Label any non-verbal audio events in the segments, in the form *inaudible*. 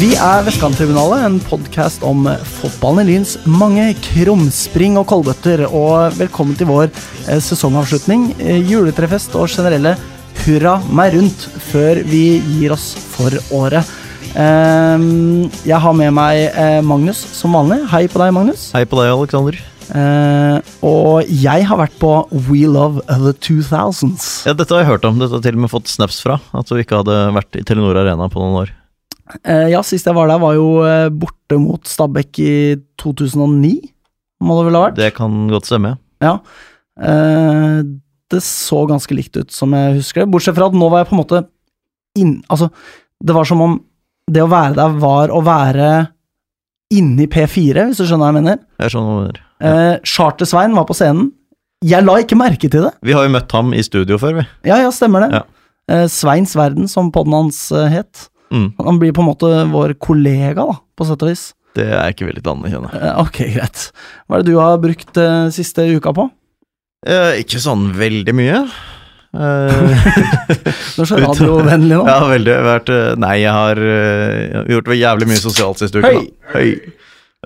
Vi er Vestkanttribunalet, en podkast om fotballen i Lyns mange krumspring og koldbøtter. Og velkommen til vår eh, sesongavslutning, eh, juletrefest og generelle hurra meg rundt før vi gir oss for året. Ehm, jeg har med meg eh, Magnus som vanlig. Hei på deg, Magnus. Hei på deg, Aleksander. Uh, og jeg har vært på We Love the 2000s. Ja, dette har jeg hørt om. Dette har jeg til og med fått snaps fra. At du ikke hadde vært i Telenor Arena på noen år. Eh, ja, sist jeg var der, var jo eh, borte mot Stabæk i 2009. Må det vel ha vært? Det kan godt stemme. Ja. Eh, det så ganske likt ut som jeg husker det, bortsett fra at nå var jeg på en måte inn... Altså, det var som om det å være der var å være inni P4, hvis du skjønner hva jeg mener. Jeg skjønner hva du mener. Ja. Charter-Svein var på scenen. Jeg la ikke merke til det. Vi har jo møtt ham i studio før, vi. Ja, ja, stemmer det. Ja. Sveins verden, som podden hans het. Mm. Han blir på en måte vår kollega, da, på sett og vis. Det er ikke veldig å anerkjenne. ok, greit. Hva er det du har brukt eh, siste uka på? Eh, ikke sånn veldig mye. *laughs* Eh, Du er så radiovennlig nå. jeg har vært eh, Nei, jeg har eh, gjort jævlig mye sosialt siste uke. Høy! Høy!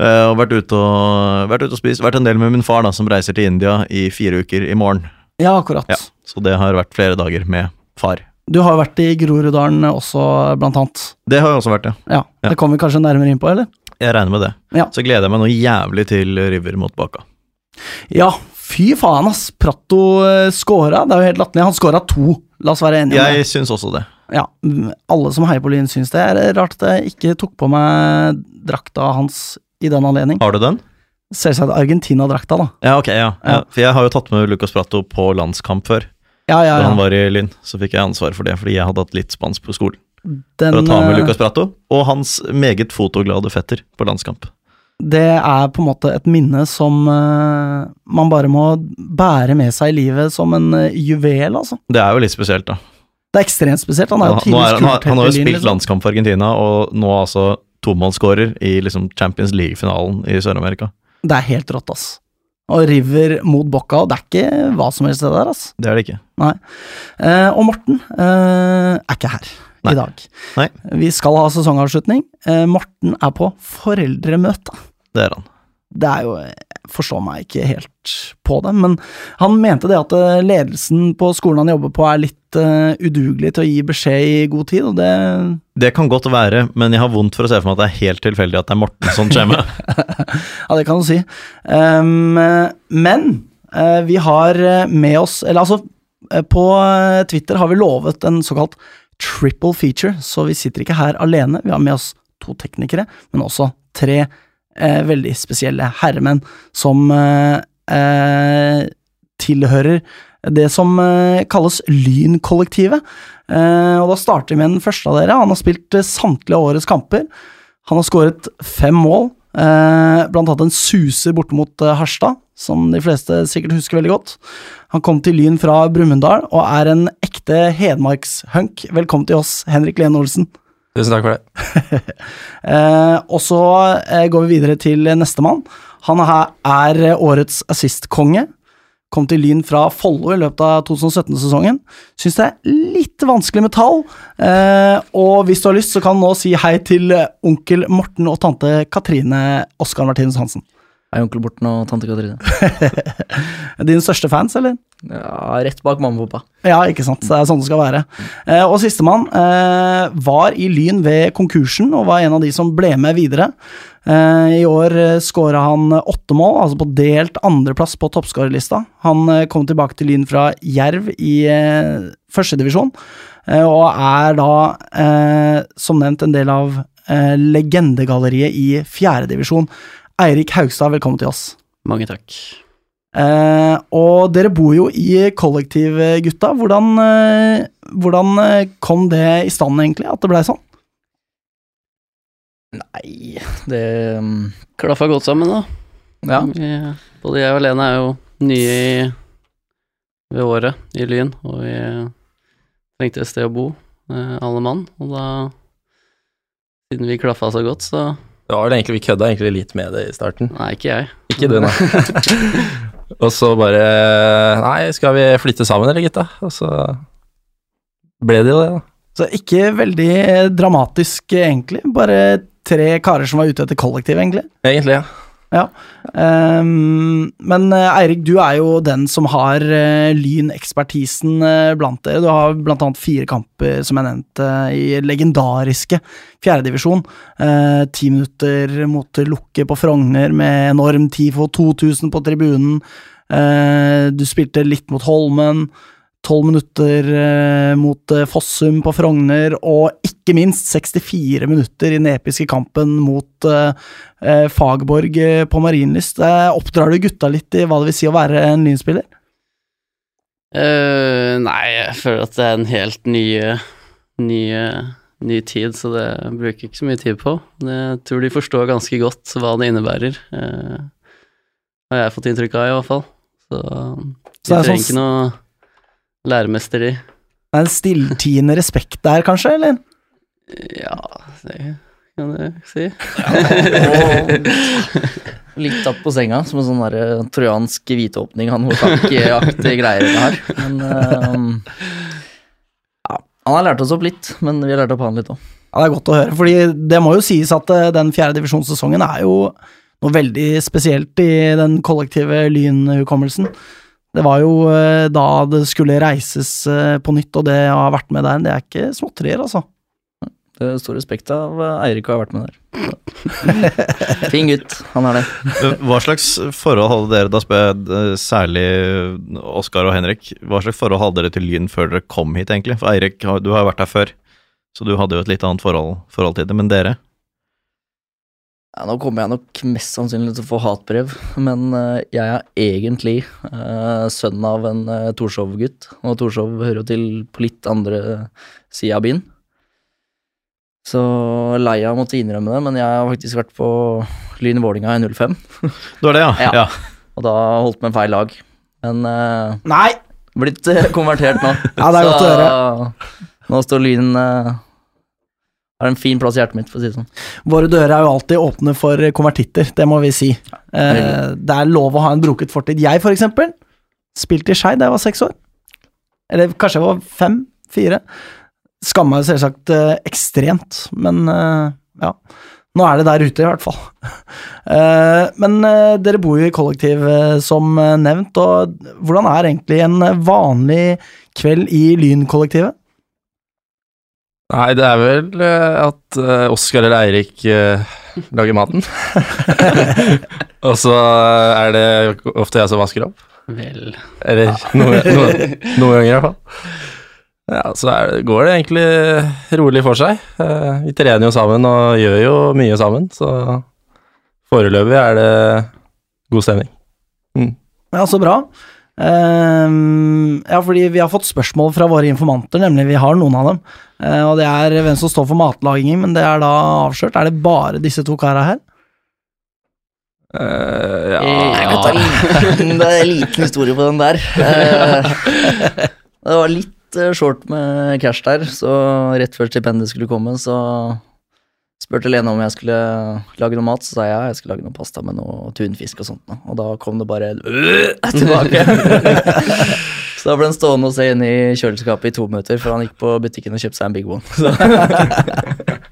Eh, og vært ute og, vært ute og spist. Vært en del med min far, da, som reiser til India i fire uker i morgen. Ja, akkurat. Ja, Så det har vært flere dager med far. Du har jo vært i Groruddalen også, blant annet. Det har jeg også vært, ja. Ja, Ja. Det kommer vi kanskje nærmere inn på, eller? Jeg regner med det. Ja. Så gleder jeg meg noe jævlig til River mot Baka. Ja, fy faen, ass. Pratto uh, scora. Det er jo helt latterlig. Han scora to, la oss være enige om det. Jeg syns også det. Ja, alle som heier på Lyn, syns det. er rart at jeg ikke tok på meg drakta hans i den anledning. Har du den? Selvsagt Argentina-drakta, da. Ja, ok, ja. ja. Ja. For jeg har jo tatt med Lucas Prato på landskamp før. Ja, ja, Da han var i Lyn, så fikk jeg ansvar for det, fordi jeg hadde hatt litt spansk på skolen. Den, For å ta med eh, Lucas Prato, og hans meget fotoglade fetter på landskamp. Det er på en måte et minne som uh, man bare må bære med seg i livet som en uh, juvel, altså. Det er jo litt spesielt, da. Det er ekstremt spesielt. Han er jo Han, er, han, har- han har jo spilt liksom. landskamp for Argentina, og nå altså tomålsskårer i liksom Champions League-finalen i Sør-Amerika. Det er helt rått, ass. Og River mot Bocca, det er ikke hva som helst det der, altså. Det er det ikke. Eh, og Morten eh, er ikke her Nei. i dag. Nei. Vi skal ha sesongavslutning. Eh, Morten er på foreldremøte. Det er han. Det er jo forstår meg ikke helt på det, men han mente det at eh, ledelsen på skolen han jobber på er litt uh, udugelig til å gi beskjed i god tid, og det Det kan godt være, men jeg har vondt for å se for meg at det er helt tilfeldig at det er Morten som kommer. *laughs* Ja, det kan du si. Um, men uh, vi har med oss Eller altså, på Twitter har vi lovet en såkalt triple feature, så vi sitter ikke her alene. Vi har med oss to teknikere, men også tre eh, veldig spesielle herremenn som eh, eh, tilhører det som eh, kalles Lynkollektivet. Eh, og da starter vi med den første av dere. Han har spilt eh, samtlige årets kamper. Han har skåret fem mål, eh, blant annet en suser borte mot eh, Harstad, som de fleste sikkert husker veldig godt. Han kom til Lyn fra Brumunddal og er en ekte hedmarkshunk. Velkommen til oss, Henrik Lene Olsen. Tusen takk for det. *laughs* Eh, og så eh, går vi videre til nestemann. Han er, er årets assist-konge. Kom til Lyn fra Follo i løpet av 2017-sesongen. Syns det er litt vanskelig med tall. Eh, og hvis du har lyst, så kan du nå si hei til eh, onkel Morten og tante Katrine Oskar Martinus Hansen. Hei, onkel Borten og tante Katrine. *laughs* Dine største fans, eller? Ja, rett bak mamma og pappa. Ja, ikke sant. Det er sånn det skal være. Eh, og sistemann eh, var i Lyn ved konkursen, og var en av de som ble med videre. Eh, I år eh, skåra han åtte mål, altså på delt andreplass på toppskårerlista. Han eh, kom tilbake til Lyn fra Jerv i eh, førstedivisjon, eh, og er da, eh, som nevnt, en del av legendegalleriet i fjerdedivisjon. Eirik Haugstad, velkommen til oss. Mange takk. Eh, og dere bor jo i kollektiv, gutta. Hvordan, eh, hvordan eh, kom det i stand, egentlig, at det blei sånn? Nei, det um, Klaffa godt sammen, da. Ja. Vi, både jeg og Lene er jo nye i, ved året i Lyn, og vi trengte et sted å bo, eh, alle mann. Og da, siden vi klaffa så godt, så Det var vel egentlig, Vi kødda egentlig litt med det i starten. Nei, ikke jeg. Ikke du, nei. *laughs* og så bare Nei, skal vi flytte sammen, eller, gutta? Og så ble det jo det, da. Så ikke veldig dramatisk, egentlig. Bare tre karer som var ute etter kollektiv, egentlig. Egentlig, ja. Ehm, men eh, Eirik, du er jo den som har uh, lynekspertisen uh, blant dere. Du har annet fire kamper, som jeg nevnte, i legendariske fjerdedivisjon. Uh, ti minutter mot Lukke på Frogner med enorm TIFO, 2000 på tribunen. Uh, du spilte litt mot Holmen. Tolv minutter eh, mot eh, Fossum på Frogner, og ikke minst 64 minutter i den episke kampen mot eh, Fagborg på Marienlyst. Oppdrar du gutta litt i hva det vil si å være en lynspiller? Uh, nei, jeg føler at det er en helt ny, ny, ny tid, så det bruker jeg ikke så mye tid på. Jeg tror de forstår ganske godt hva det innebærer. Uh, har jeg fått inntrykk av, i hvert fall. Så de er trenger sånn- ikke noe læremester, i. Det er en stilltiende respekt der, kanskje, eller? Ja, det kan du si. Litt tatt på senga, som en sånn der trojansk hviteåpning av noe takk-aktig greier det her. Men um, ja, han har lært oss opp litt, men vi har lært opp han litt òg. Ja, Det er godt å høre, fordi det må jo sies at eh, den fjerde divisjonssesongen er jo noe veldig spesielt i den kollektive lynhukommelsen. Det var jo eh, da det skulle reises eh, på nytt, og det å ha vært med der, det er ikke småtterier, altså. Det er stor respekt av Eirik å ha vært med der. *laughs* Fin gutt, han er det. Hva slags forhold hadde dere, da spør jeg eh, særlig Oskar og Henrik, hva slags forhold hadde dere til Lyn før dere kom hit, egentlig? For Eirik, du har jo vært her før, så du hadde jo et litt annet forhold, forhold til det, men dere? Ja, nå kommer jeg nok mest sannsynlig til å få hatbrev, men eh, jeg er egentlig uh, sønn av en uh, Torshov-gutt, og Torshov hører jo til på litt andre sida av byen. Så lei av å måtte innrømme det, men jeg har faktisk vært på Lyn Vålinga i 05, *laughs* Du har det, ja? Ja. og da holdt med feil lag. Men uh, Nei! blitt konvertert nå. *laughs* Ja, det er godt å høre. Nå står Lyn uh, Har en fin plass i hjertet mitt, for å si det sånn. Våre dører er jo alltid åpne for konvertitter, det må vi si. Eh, det er lov å ha en broket fortid. Jeg, for eksempel, spilte i Skei da jeg var seks år. Eller kanskje jeg var fem? Fire? Skamma meg selvsagt eh, ekstremt, men eh, ja. Nå er det der ute, i hvert fall. *laughs* Eh, men dere bor jo i kollektiv, som nevnt, og hvordan er egentlig en vanlig kveld i Lynkollektivet? Nei, det er vel eh, at uh, Oskar eller Eirik eh, lager maten. *laughs* og så er det ofte jeg som vasker opp. Vel Eller noen, noen, *laughs* noen ganger, i hvert fall. Ja, så er, det- går det egentlig rolig for seg. Eh, vi trener jo sammen og gjør jo mye sammen, så foreløpig er det god stemning. Ja, så bra. Um, ja, fordi vi har fått spørsmål fra våre informanter, nemlig vi har noen av dem. Eh, og det er hvem som står for matlagingen, men det er da avslørt. Er det bare disse to kara her? Eh, Jeg kan ta liten, det er en liten historie på den der. Eh, Det var litt short med cash der, så rett før stipendet skulle komme, så spurte Lene om jeg skulle lage noe mat, så sa jeg ja, jeg skulle lage noe pasta med noe tunfisk og sånt. Og da kom det bare øh, tilbake. *laughs* så da ble han stående og se inn i kjøleskapet i to minutter, før han gikk på butikken og kjøpte seg en Big One. *laughs* Så, *laughs*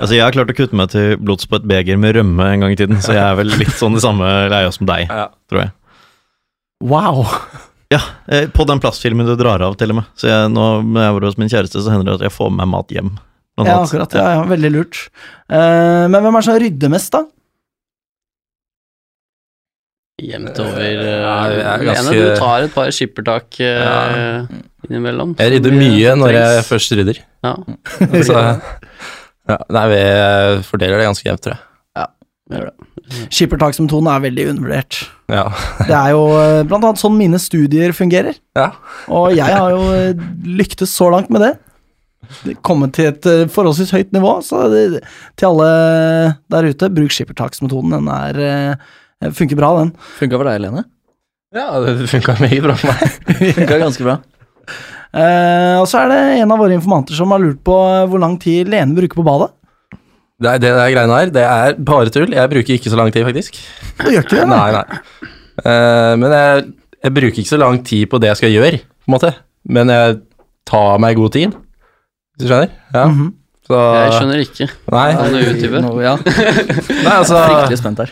Altså, jeg har klart å kutte meg til blods på et beger med rømme en gang i tiden, så jeg er vel litt sånn i samme leia som deg, Ja. tror jeg. Wow! Ja, eh, på den plastfilmen du drar av, til og med. Så jeg, nå, når jeg var hos min kjæreste, så hender det at jeg får med meg mat hjem. Ja, akkurat. Ja, ja, veldig lurt. Uh, men hvem er det som rydder mest, da? Jevnt over uh, Ja, jeg Lene, ganske- du tar et par skippertak uh, Ja. innimellom. Jeg rydder mye når jeg først rydder. Ja. *laughs* Så ja, nei, vi fordeler det ganske jevnt, tror jeg. Ja, vi gjør det. Skippertaksmetoden er veldig undervurdert. Ja. *laughs* Det er jo eh, blant annet sånn mine studier fungerer. Ja. Og jeg har jo eh, lyktes så langt med det. Det Kommet til et eh, forholdsvis høyt nivå, så det, til alle der ute, bruk skippertaksmetoden. Den er eh, funker bra, den. Funka for deg, Lene? ja, det funka meget bra for meg. *laughs* Funka ganske bra. Eh, og så er det en av våre informanter som har lurt på eh, hvor lang tid Lene bruker på badet. Det der greiene her, det er bare tull. Jeg bruker ikke så lang tid, faktisk. Du gjør ikke det? Nei, nei. Eh, men jeg, jeg bruker ikke så lang tid på det jeg skal gjøre, på en måte. Men jeg tar meg god tid. hvis du skjønner? Ja. Mhm. Så Jeg skjønner ikke. Nei, Kan du utdype? *laughs* Nå- Ja, nei altså, fryktelig spent her.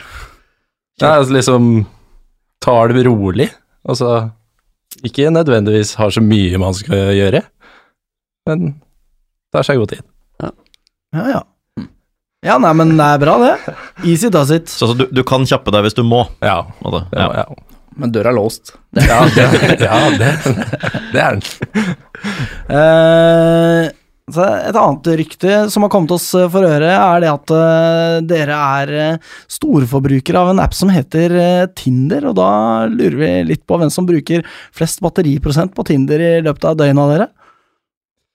Nei, altså liksom Tar det rolig. Altså ikke nødvendigvis har så mye man skal gjøre, men tar seg god tid. Ja, ja. Ja, nei, men det er bra, det. Easy does it. Så altså, du, du kan kjappe deg hvis du må. Ja. Ja, Ja. ja. Men døra er låst. ja, det, ja det, det er den. Eh, så et annet rykte som har kommet oss eh, for øre, er det at eh, dere er eh, storforbrukere av en app som heter Tinder, og da lurer vi litt på hvem som bruker flest batteriprosent på Tinder i løpet av døgnet av dere.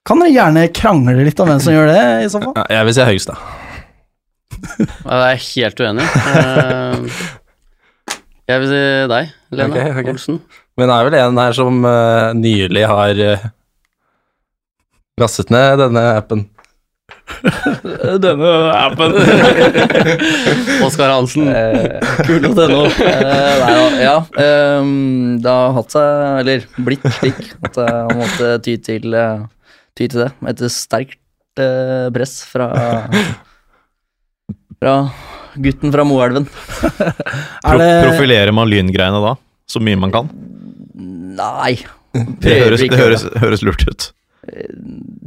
Kan dere gjerne krangle litt om hvem som gjør det, i så fall? Jeg vil si høyest, da. Ja, Jeg er helt uenig. Jeg vil si deg, Lena okay, okay. Olsen. Men det er vel en her som nylig har lastet ned denne appen. *laughs* Denne appen. *laughs* Oskar Hansen. Kul.no. Eh, nei, ja, ja ehm, det har hatt seg, eller blitt slik, at jeg måtte ty til, eh, ty til det. Etter sterkt eh, press fra Fra gutten fra Moelven. *laughs* Pro Profilerer man lyngreiene da? Så mye man kan? Nei. Det høres, det høres, høres lurt ut.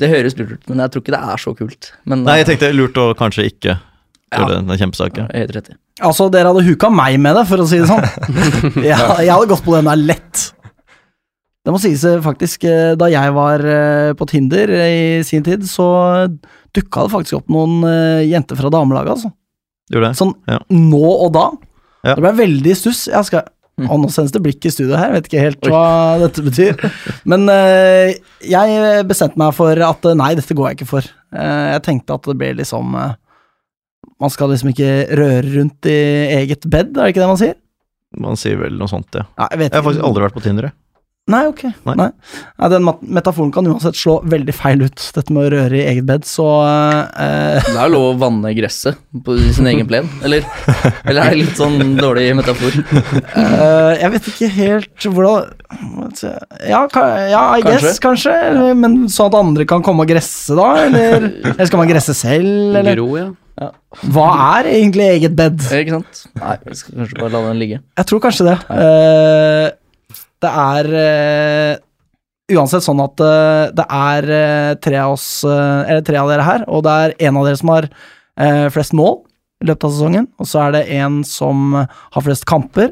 Det høres lurt ut, men jeg tror ikke det er så kult. Men, Nei, jeg tenkte lurt å kanskje ikke Ja. gjøre den kjempesaken. eh, Helt rett i. altså, dere hadde huka meg med det, for å si det sånn. *laughs* Jeg, jeg hadde gått på den der lett. Det må sies eh, faktisk, eh, da jeg var eh, på Tinder eh, i sin tid, så dukka det faktisk opp noen eh, jenter fra damelaget, altså. Gjorde det? Sånn Ja. nå og da. Ja. Det ble veldig stuss. Jeg skal Å, nå sendes det blikk i studio her, vet ikke helt hva dette betyr. Men uh, jeg bestemte meg for at eh, nei, dette går jeg ikke for. Uh, jeg tenkte at det ble liksom uh, Man skal liksom ikke røre rundt i eget bed, er det ikke det man sier? Man sier vel noe sånt, ja. Ja, jeg vet Jeg har faktisk aldri vært på Tinder, jeg. Nei, ok. Nei. Nei. Nei, den metaforen kan uansett slå veldig feil ut, dette med å røre i eget bed, så eh, Det er lov å vanne gresset på sin egen plen, eller? Eller er det litt sånn dårlig metafor? Uh, jeg vet ikke helt hvordan Ja, ja I Kanskje. guess, kanskje. Men sånn at andre kan komme og gresse, da? Eller, eller skal man gresse selv, eller? Gro, ja. Hva er egentlig eget bed? Ikke sant? Nei, vi skal kanskje bare la den ligge. Jeg tror kanskje det. Eh, det er uh, uansett sånn at uh, det er eh, tre av oss, eller tre av dere her, og det er en av dere som har eh, flest mål i løpet av sesongen, og så er det en som har flest kamper,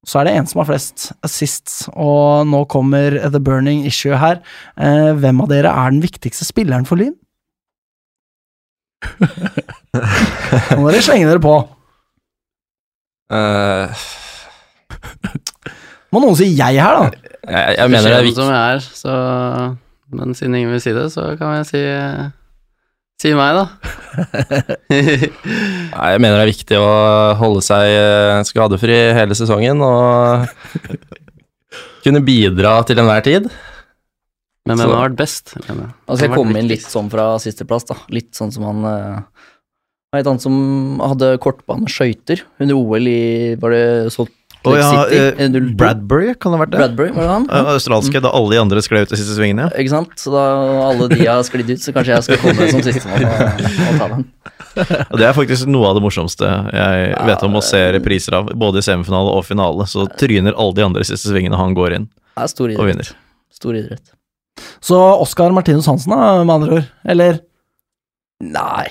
og så er det en som har flest assists, og nå kommer the burning issue her. Eh, hvem av dere er den viktigste spilleren for Lyn? *laughs* Nå må dere slenge dere på. Eh, Må noen si jeg her, da? jeg, jeg mener det er viktig som jeg er, så Men siden ingen vil si det, så kan jeg si Si meg, da. *laughs* Nei, jeg mener det er viktig å holde seg eh, skadefri hele sesongen og kunne bidra til enhver tid. Men hvem har vært best? Lene? Altså, jeg Hvem kom inn litt sånn fra sisteplass, da. Litt sånn som han var et annet som hadde kortbaneskøyter under OL i Var det Salt Lake ja, City? 02? Bradbury, kan det ha vært det? Bradbury, var det han? Ja, Australske, da alle de andre skled ut de siste svingene. Ikke sant? Så da alle de har sklidd ut, så kanskje jeg skal komme som sistemann og, og ta den. Og Det er faktisk noe av det morsomste jeg vet om å se repriser av. Både i semifinale og finale, så tryner alle de andre siste svingene han går inn Ja, stor idrett. og vinner. Stor idrett. Så Oskar Martinus Hansen, da, med andre ord. Eller Nei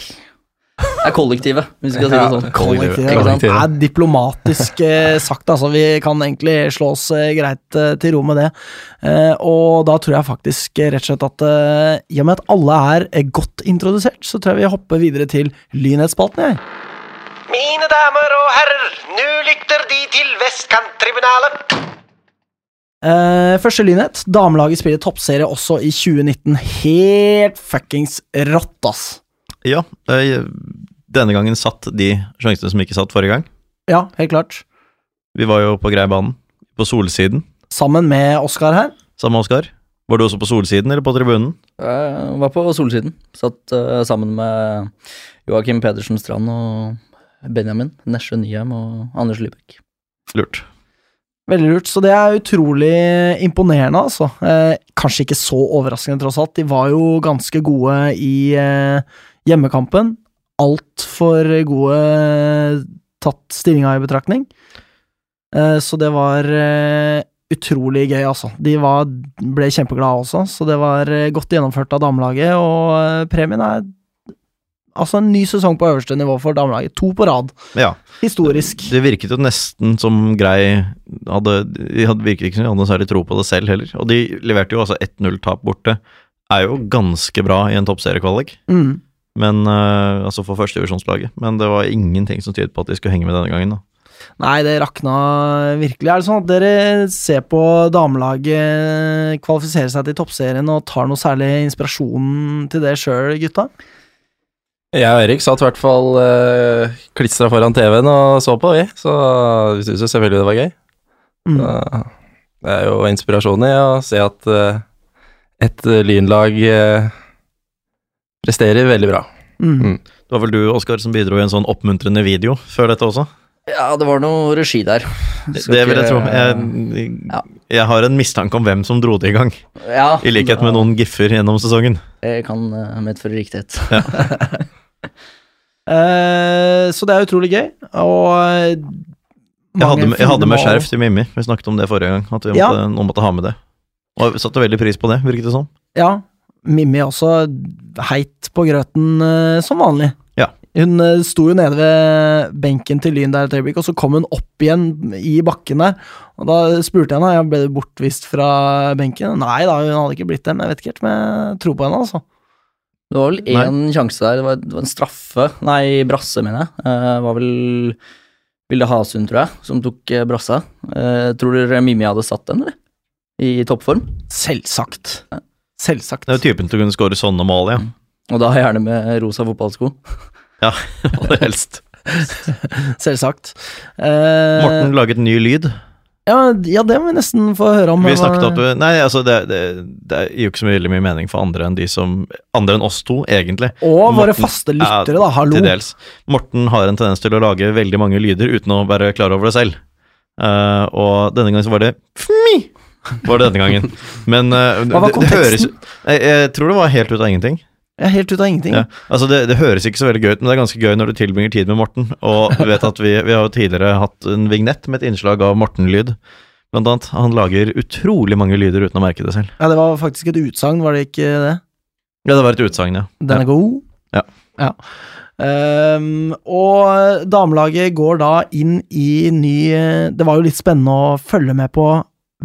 er kollektivet, hvis vi skal si det sånn. kollektivet. kollektivet. Det er diplomatisk eh, sagt, altså. Vi kan egentlig slå oss eh, greit eh, til ro med det. Eh, og da tror jeg faktisk rett og slett at i og med at alle er godt introdusert, så tror jeg vi hopper videre til Lynhetsspalten, jeg. Mine damer og herrer, nå lytter De til Vestkanttribunalet. Eh, første lynhet. Damelaget spiller toppserie også i 2019. Helt fuckings rått, ass. Ja, eh, denne gangen satt de sjansene som ikke satt forrige gang. Ja, helt klart. Vi var jo på Greibanen, på solsiden, Sammen med Oskar her. sammen med Oskar. Var du også på solsiden eller på tribunen? Jeg var på Solsiden. Satt uh, sammen med Joakim Pedersen Strand og Benjamin Nesje Nyheim og Anders Lybekk. Lurt. Veldig lurt. Så det er utrolig imponerende, altså. Eh, kanskje ikke så overraskende, tross alt. De var jo ganske gode i eh, hjemmekampen. Altfor gode tatt stillinga i betraktning. Eh, så det var eh, utrolig gøy, altså. De var, ble kjempeglade også, så det var eh, godt gjennomført av damelaget, og premien er altså en ny sesong på øverste nivå for damelaget. To på rad. Ja. Historisk. Det virket jo nesten som Grei hadde, De hadde virket ikke som de hadde noe særlig tro på det selv heller. Og de leverte jo altså 1-0-tap borte. Er jo ganske bra i en toppseriekvalik, Mm. Men uh, altså for førstedivisjonslaget. Men det var ingenting som tydet på at de skulle henge med denne gangen. da. Nei, det rakna virkelig. Er det sånn at dere ser på damelaget kvalifisere seg til toppserien og tar noe særlig inspirasjon til det sjøl, gutta? Jeg og Erik satt i hvert fall uh, klistra foran TV-en og så på, vi. Så vi syntes jo selvfølgelig det var gøy. Mm. Så, det er jo inspirasjon i å se at eh, et eh, lynlag eh, presterer veldig bra. Mm. Mm. Det var vel du, Oskar, som bidro i en sånn oppmuntrende video før dette også? Ja, det var noe regi der. Det, det vil jeg tro. Jeg, Ja. jeg har en mistanke om hvem som dro det i gang, Ja, i likhet med noen giffer gjennom sesongen. Det kan eh, medføre riktighet. *laughs* Eh, så det er utrolig gøy, og eh, Jeg hadde, jeg hadde med skjerf til Mimmi, vi snakket om det forrige gang. At vi Ja. måtte, noen måtte ha med det. Og jeg satte veldig pris på det, virket det som. Ja. Mimmi også heit på grøten uh, som vanlig. Ja. Hun uh, sto jo nede ved benken til Lyn der et øyeblikk, og så kom hun opp igjen i bakken der. Og da spurte jeg henne jeg ble du bortvist fra benken. Nei da, hun hadde ikke blitt det, men jeg vet ikke helt om jeg tror på henne, altså. Det var vel én sjanse der, det var, det var en straffe, nei, brasse, mener jeg. Uh, var vel Vilde Hasund, tror jeg, som tok brassa. Uh, tror dere Mimmi hadde satt den, eller? I toppform? Selvsagt. Selvsagt. Det er jo typen til å kunne skåre sånne mål, ja. Og da gjerne med rosa fotballsko. *laughs* ja, Aller helst. *laughs* Selvsagt. Eh, Morten laget ny lyd. ja, ja, det må vi nesten få høre om. Vi snakket opp Nei, altså, det, det, det gir jo ikke så veldig mye mening for andre enn de som Andre enn oss to, egentlig. Og våre faste lyttere, da. Hallo. Til dels. Morten har en tendens til å lage veldig mange lyder uten å være klar over det selv. Uh, og denne gangen så var det fmi! *laughs* Var det denne gangen. Men uh, Hva var det, det høres jeg, jeg tror det var helt ut av ingenting. Er helt ut av ingenting. Ja. Altså det, det høres ikke så veldig gøy ut, men det er ganske gøy når du tilbringer tid med Morten. Og du vet at vi, vi har jo tidligere hatt en vignett med et innslag av Morten-lyd. Blant annet. Han lager utrolig mange lyder uten å merke det selv. Ja, det var faktisk et utsagn, var det ikke det? Ja, det var et utsagn, ja. Den er god. Ja. ja. Um, og damelaget går da inn i ny Det var jo litt spennende å følge med på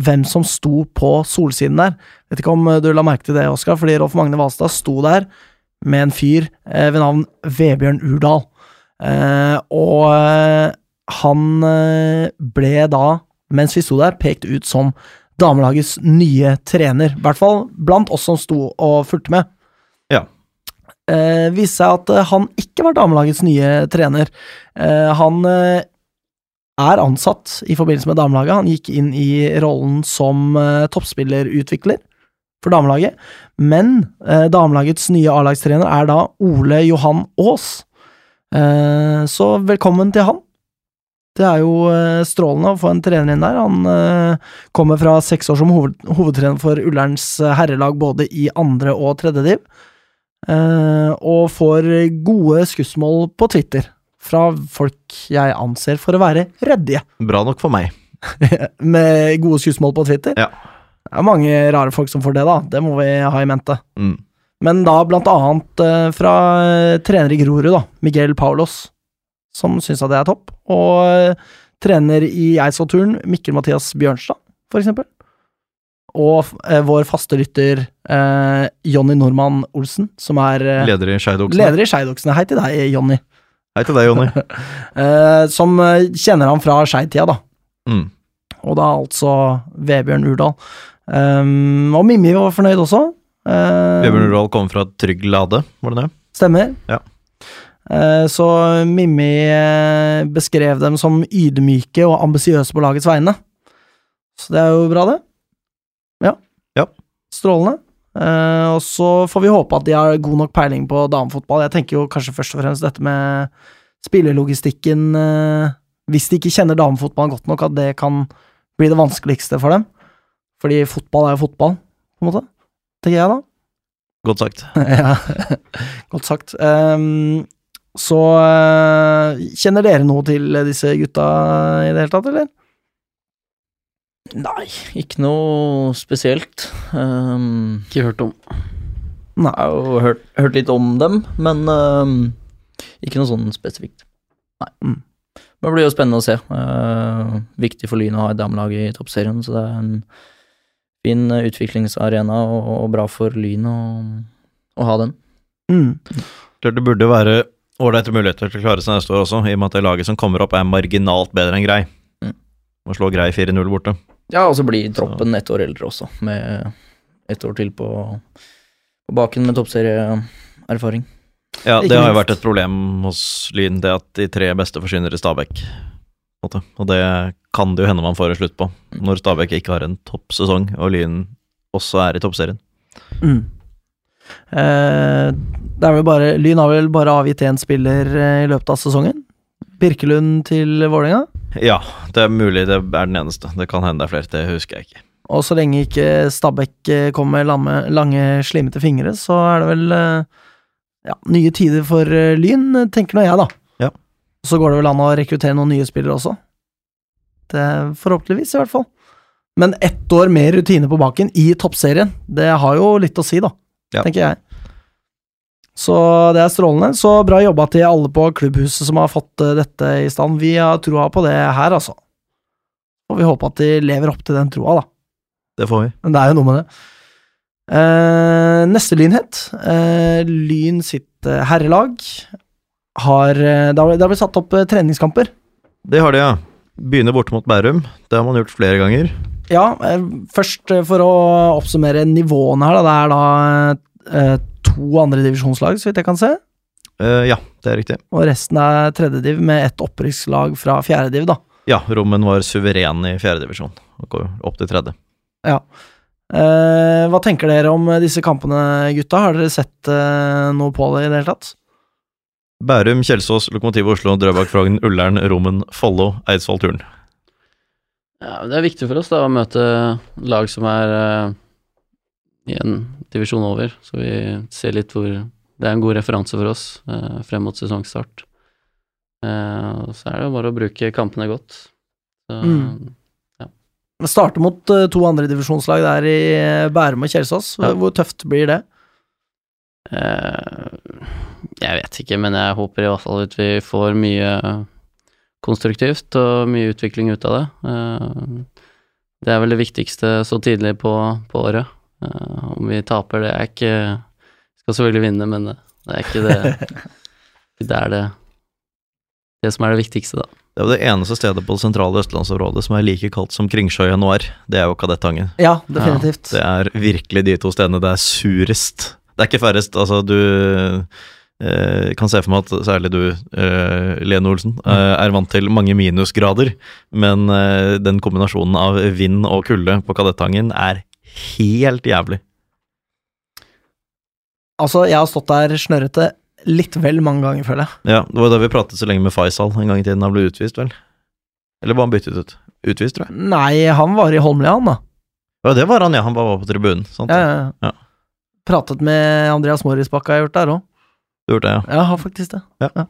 hvem som sto på solsiden der. Vet ikke om du la merke til det, Oskar, fordi Rolf Magne Valstad sto der med en fyr eh, ved navn Vebjørn Urdal. Eh, og eh, han eh, ble da, mens vi sto der, pekt ut som damelagets nye trener. I hvert fall blant oss som sto og fulgte med. Ja. Eh, viste seg at eh, han ikke var damelagets nye trener. Eh, han eh, er ansatt i forbindelse med damelaget. Han gikk inn i rollen som eh, toppspillerutvikler for damelaget. Men eh, damelagets nye A-lagstrener er da Ole Johan Aas. Eh, så velkommen til han. Det er jo eh, strålende å få en trener inn der. Han eh, kommer fra seks år som hoved, hovedtrener for Ullerens eh, herrelag både i andre og tredje div. Og får gode skussmål på Twitter fra folk jeg anser for å være ryddige. Bra nok for meg. *laughs* Med gode skussmål på Twitter. Ja. Det er mange rare folk som får det, da. Det må vi ha i mente. Mm. Men da blant annet eh, fra eh, trener i Grorud, da, Miguel Paulos, som syns at det er topp. Og eh, trener i Eidsvollturen, Mikkel Mathias Bjørnstad, for eksempel. Og vår faste lytter eh, Jonny Normann Olsen, som er eh, leder i Skeidoksene. Hei til deg, Jonny. Hei til deg, Jonny. *laughs* Eh, som eh, kjenner han fra Skeid-tida, da. Mm. Og da altså Vebjørn Urdal. Um, og Mimmi var fornøyd også. Uh, Vebjørn Urdal kom fra Trygg Lade, var det det? Stemmer. Ja. Uh, så Mimmi beskrev dem som ydmyke og ambisiøse på lagets vegne. Så det er jo bra, det. Ja. Ja. Strålende. Eh, og så får vi håpe at de har god nok peiling på damefotball. Jeg tenker jo kanskje først og fremst dette med spillelogistikken uh, Hvis de ikke kjenner damefotballen godt nok, at det kan bli det vanskeligste for dem. Fordi fotball er jo fotball, på en måte. Tenker jeg, da. Godt sagt. *laughs* ja, godt sagt. Um, så uh, kjenner dere noe til disse gutta i det hele tatt, eller? Nei, ikke noe spesielt. Um, Ikke hørt om. Nei. jeg har jo hørt, hørt litt om dem, men um, ikke noe sånn spesifikt. Nei. Mm. Men det blir jo spennende å se. Uh, viktig for Lyn å ha et damelag i toppserien, så det er en fin utviklingsarena og, og bra for Lyn å, å ha den. Mm. Klart det burde være ålreite muligheter til å klare seg neste år også, i og med at det laget som kommer opp er marginalt bedre enn Grei. Mm. Må slå Grei 4-0 borte. Ja, og så blir troppen ett år eldre også, med ett år til på, på baken med toppserieerfaring. Ja, det har jo vært et problem hos Lyn, det at de tre beste forsvinner i Stabæk. Og det kan det jo hende man får en slutt på, når Stabæk ikke har en toppsesong, og Lyn også er i toppserien. Mm. Eh, det er vel bare Lyn har vel bare avgitt én spiller eh, i løpet av sesongen. Birkelund til Vålerenga. Ja, det er mulig det er den eneste. Det kan hende det er flere, det husker jeg ikke. Og så lenge ikke Stabæk eh, kommer med lamme, lange, slimete fingre, så er det vel eh, ja, nye tider for eh, Lyn, tenker nå jeg, da. Ja. Så går det vel an å rekruttere noen nye spillere også. Det Forhåpentligvis, i hvert fall. Men ett år mer rutine på baken i toppserien, det har jo litt å si, da. Ja. Tenker jeg. Så det er strålende. Så bra jobba til alle på klubbhuset som har fått eh, dette i stand. Vi har troa på det her, altså. Og vi håper at de lever opp til den troa, da. Det får vi. Men det er jo noe med det. Eh, neste lynhet. Eh, Lyn sitt eh, herrelag har eh, Det har blitt satt opp treningskamper. Det har de, ja. Begynner borte mot Bærum. Det har man gjort flere ganger. Ja, eh, først for å oppsummere nivåene her, da. Det er da eh, to andredivisjonslag, så vidt jeg kan se. Uh, ja, det er riktig. Og resten er tredjediv med ett opprykkslag fra fjerdediv, da. Ja, Rommen var suveren i fjerdedivisjon og går opp til tredje. Ja. Uh, hva tenker dere om disse kampene, gutta? Har dere sett uh, noe på det i det hele tatt? Bærum, Kjelsås, Lokomotiv Oslo, Drøbak, Frogn, Ullern, Rommen, Follo, Eidsvoll, Turn. Ja, det er viktig for oss da å møte lag som er i en divisjon over, så vi ser litt hvor Det er en god referanse for oss eh, frem mot sesongstart. Eh, så er det jo bare å bruke kampene godt. Så, Mm. Vi starter mot uh, to andredivisjonslag der i eh, Bærum og Kjelsås. Ja. Hvor tøft blir det? Eh, jeg vet ikke, men jeg håper i hvert fall at vi får mye konstruktivt og mye utvikling ut av det. Eh, det er vel det viktigste så tidlig på, på året. Eh, om vi taper, det er ikke Skal selvfølgelig vinne, men det er ikke det *laughs* Det er det Det som er det viktigste, da. Det er jo det eneste stedet på det sentrale østlandsområdet som er like kaldt som Kringsjø i januar. Det er jo Kadettangen. Ja, definitivt. Det er virkelig de to stedene det er surest. Det er ikke færrest. Altså, du eh, kan se for meg at særlig du, eh, Lene Olsen, eh, er vant til mange minusgrader, men eh, den kombinasjonen av vind og kulde på Kadettangen er helt jævlig. Altså, jeg har stått der snørrete litt vel mange ganger, føler jeg. Ja, det var da vi pratet så lenge med Faisal en gang i tiden han ble utvist, vel? Eller var han byttet ut? Utvist, tror jeg. Nei, han var i Holmlia, han, da. Ja, det var han, ja. Han bare var på tribunen. Sant? Ja, ja, ja. Ja. Pratet med Andreas Morisbakk har jeg gjort der òg. Du har gjort det, ja. Jeg har faktisk det. Ja. Ehm,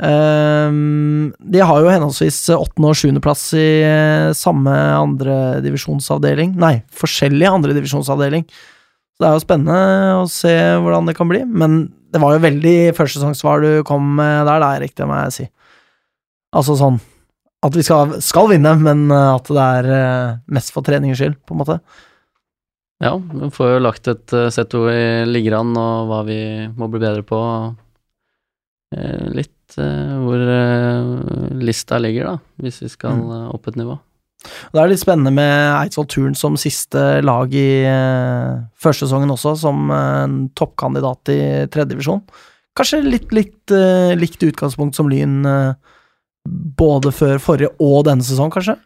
de har jo henholdsvis åttende- og sjuendeplass i eh, samme andredivisjonsavdeling Nei, forskjellig andredivisjonsavdeling. Så det er jo spennende å se hvordan det kan bli. Men det var jo veldig førstesesongsvar du kom med der, det er det må jeg si. Altså sånn at vi skal, skal vinne, men eh, at det er eh, mest for treningens skyld, på en måte. Ja, vi får jo lagt et sett hvor vi ligger an, og hva vi må bli bedre på. Eh, litt eh, hvor eh, lista ligger, da, hvis vi skal Mm. opp et nivå. Og Det er litt spennende med Eidsvoll Turn som siste lag i uh, førsesongen også, som en toppkandidat i tredjedivisjon. Kanskje litt, litt uh, likt utgangspunkt som Lyn uh, både før forrige og denne sesong, kanskje?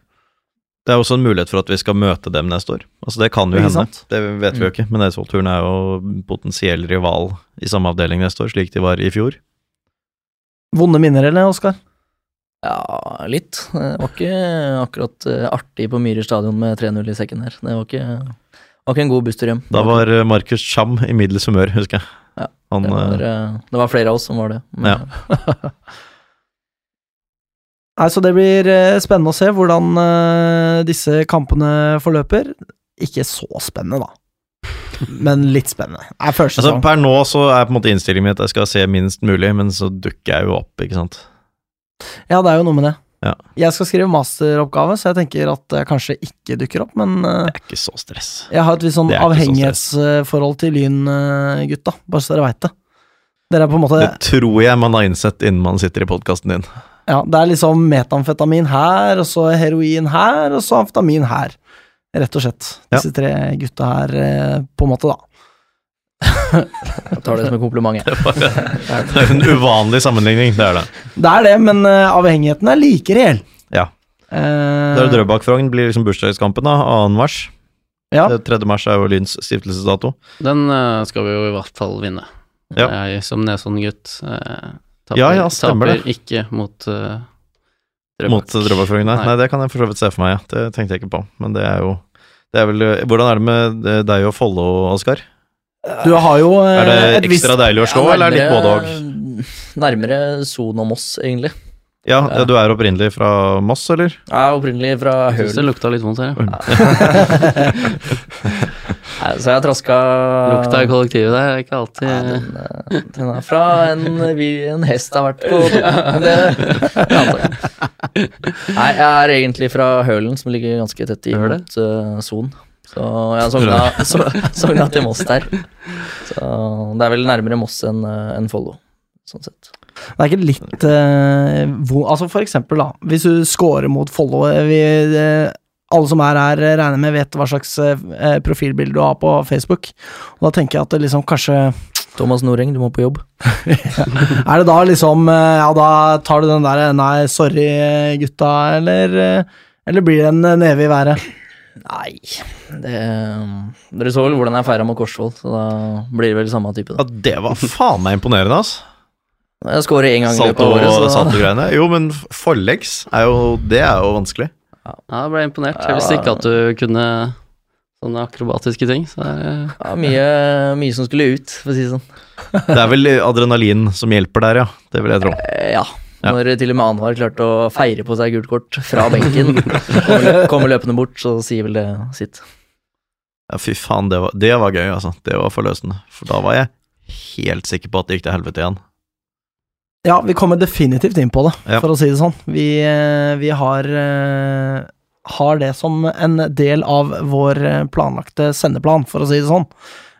Det er også en mulighet for at vi skal møte dem neste år. Altså Det kan jo hende. sant? Det vet vi jo ikke, men Eidsvoll-turen er jo potensiell rival i samme avdeling neste år, slik de var i fjor. Vonde minner, eller, Oskar? Ja, litt. Det var ikke akkurat eh, artig på Myhrer stadion med 3-0 i sekken her. Det var ikke, var ikke en god busstur hjem. Da var eh, Markus Cham i middels humør, husker jeg. Ja, Han, det, var, eh, eh, det var flere av oss som var det. Men, Ja. *laughs* Nei, så det blir spennende å se hvordan eh, disse kampene forløper. Ikke så spennende, da. Men litt spennende. Altså, per nå så er på en måte innstillingen min at jeg skal se minst mulig, men så dukker jeg jo opp, ikke sant. Ja, det er jo noe med det. Ja. Jeg skal skrive masteroppgave, så jeg tenker at jeg kanskje ikke dukker opp, men eh, Det er ikke så stress. jeg har et visst sånn avhengighetsforhold til Lyn, eh, bare så dere veit det. Dere er på en måte Det tror jeg man har innsett innen man sitter i podkasten din. Ja, det er liksom metamfetamin her, og så heroin her, og så amfetamin her. Rett og slett. Ja. Disse tre gutta her, eh, på en måte, da. *laughs* Jeg tar det som en kompliment. jeg. *laughs* Det er en uvanlig sammenligning, det er det. Det er det, men eh, avhengigheten er like reell. Ja. Eh, er det Drøbak-Frogn blir liksom bursdagskampen, da. 2. mars. Ja. Det 3. mars er jo Lyns stiftelsesdato. Den eh, skal vi jo i hvert fall vinne. Ja. Jeg som Nesodden-gutt eh, taper, Ja, ja, taper ikke mot uh, Mot Drøbak-Frogn, nei. Nei. Det kan jeg for så vidt se for meg, ja. Det tenkte jeg ikke på. Men det er jo det er vel, Hvordan er det med eh, deg og Follo, Oskar? Du har jo eh, Er det ekstra visst deilig å slå, Ja, eller er det litt både og? nærmere- Nærmere Son og Moss, egentlig. Ja, Ja. du er opprinnelig fra Moss, eller? Jeg er opprinnelig fra Jeg syns det lukta litt vondt her. ja. *laughs* Nei, så jeg traska Lukta i kollektivet der er ikke alltid Ja, den, eh, den er fra en, en hest har vært på *laughs* det, Nei, jeg er egentlig fra Hølen, som ligger ganske tett i Høle? mot uh, Son. Så jeg har sogna, *laughs* så, sogna til Moss der. Så det er vel nærmere Moss enn en Follo, sånn sett. Det er ikke litt eh, hvor, Altså, for eksempel, da. Hvis du scorer mot Follo eh, vi, eh, Alle som er her, eh, regner med vet hva slags eh, profilbilde du har på Facebook. Og da tenker jeg at det liksom kanskje Thomas Noreng, du må på jobb. *laughs* Er det da liksom Ja, da tar du den der Nei, sorry, gutta, eller Eller blir det en neve i været? Nei, det Dere så vel hvordan jeg feira mot Korsvoll, så da blir det vel samme type. Ja, det var faen meg imponerende, ass. Jeg skårer én gang i løpet av året, så salto-greiene. Jo, men forleggs er jo Det er jo vanskelig. Ja, jeg ble imponert. Jeg visste ikke at du kunne sånne akrobatiske ting. Så er, ja, mye, mye som skulle ut, for å si det sånn. Det er vel adrenalin som hjelper der, ja. Det vil jeg tro. Eh, Ja. Ja. Når til og med Anwar klarte å feire på seg gult kort fra benken, *laughs* kommer løpende bort, så sier vel det sitt. Ja, fy faen, det var, det var gøy, altså. Det var forløsende. For da var jeg helt sikker på at det gikk til helvete igjen. Ja, vi kommer definitivt inn på det, Ja. for å si det sånn. Vi, eh, vi har, eh, har det som en del av vår eh, planlagte sendeplan, for å si det sånn.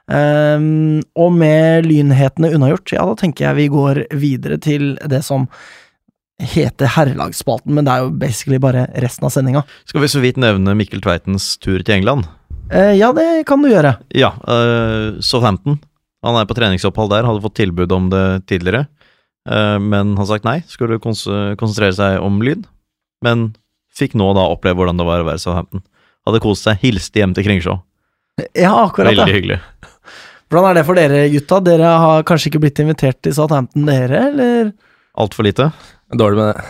Um, og med lynhetene unnagjort, ja, da tenker jeg vi går videre til det som heter herrelagsspalten, men det er jo basically bare resten av sendinga. Skal vi så vidt nevne Mikkel Tveitens tur til England? Uh, ja, det kan du gjøre. Ja, uh, Southampton. Han er på treningsopphold der, hadde fått tilbud om det tidligere. Eh, men har sagt nei, skulle kons konsentrere seg om lyd. Men fikk nå da oppleve hvordan det var å være Southampton. Hadde kost seg, hilste hjem til Kringsjå. Ja, akkurat Veldig det. hyggelig. Hvordan er det for dere, gutta? Dere har kanskje ikke blitt invitert til Southampton, dere, eller? Altfor lite. Dårlig med det. *laughs*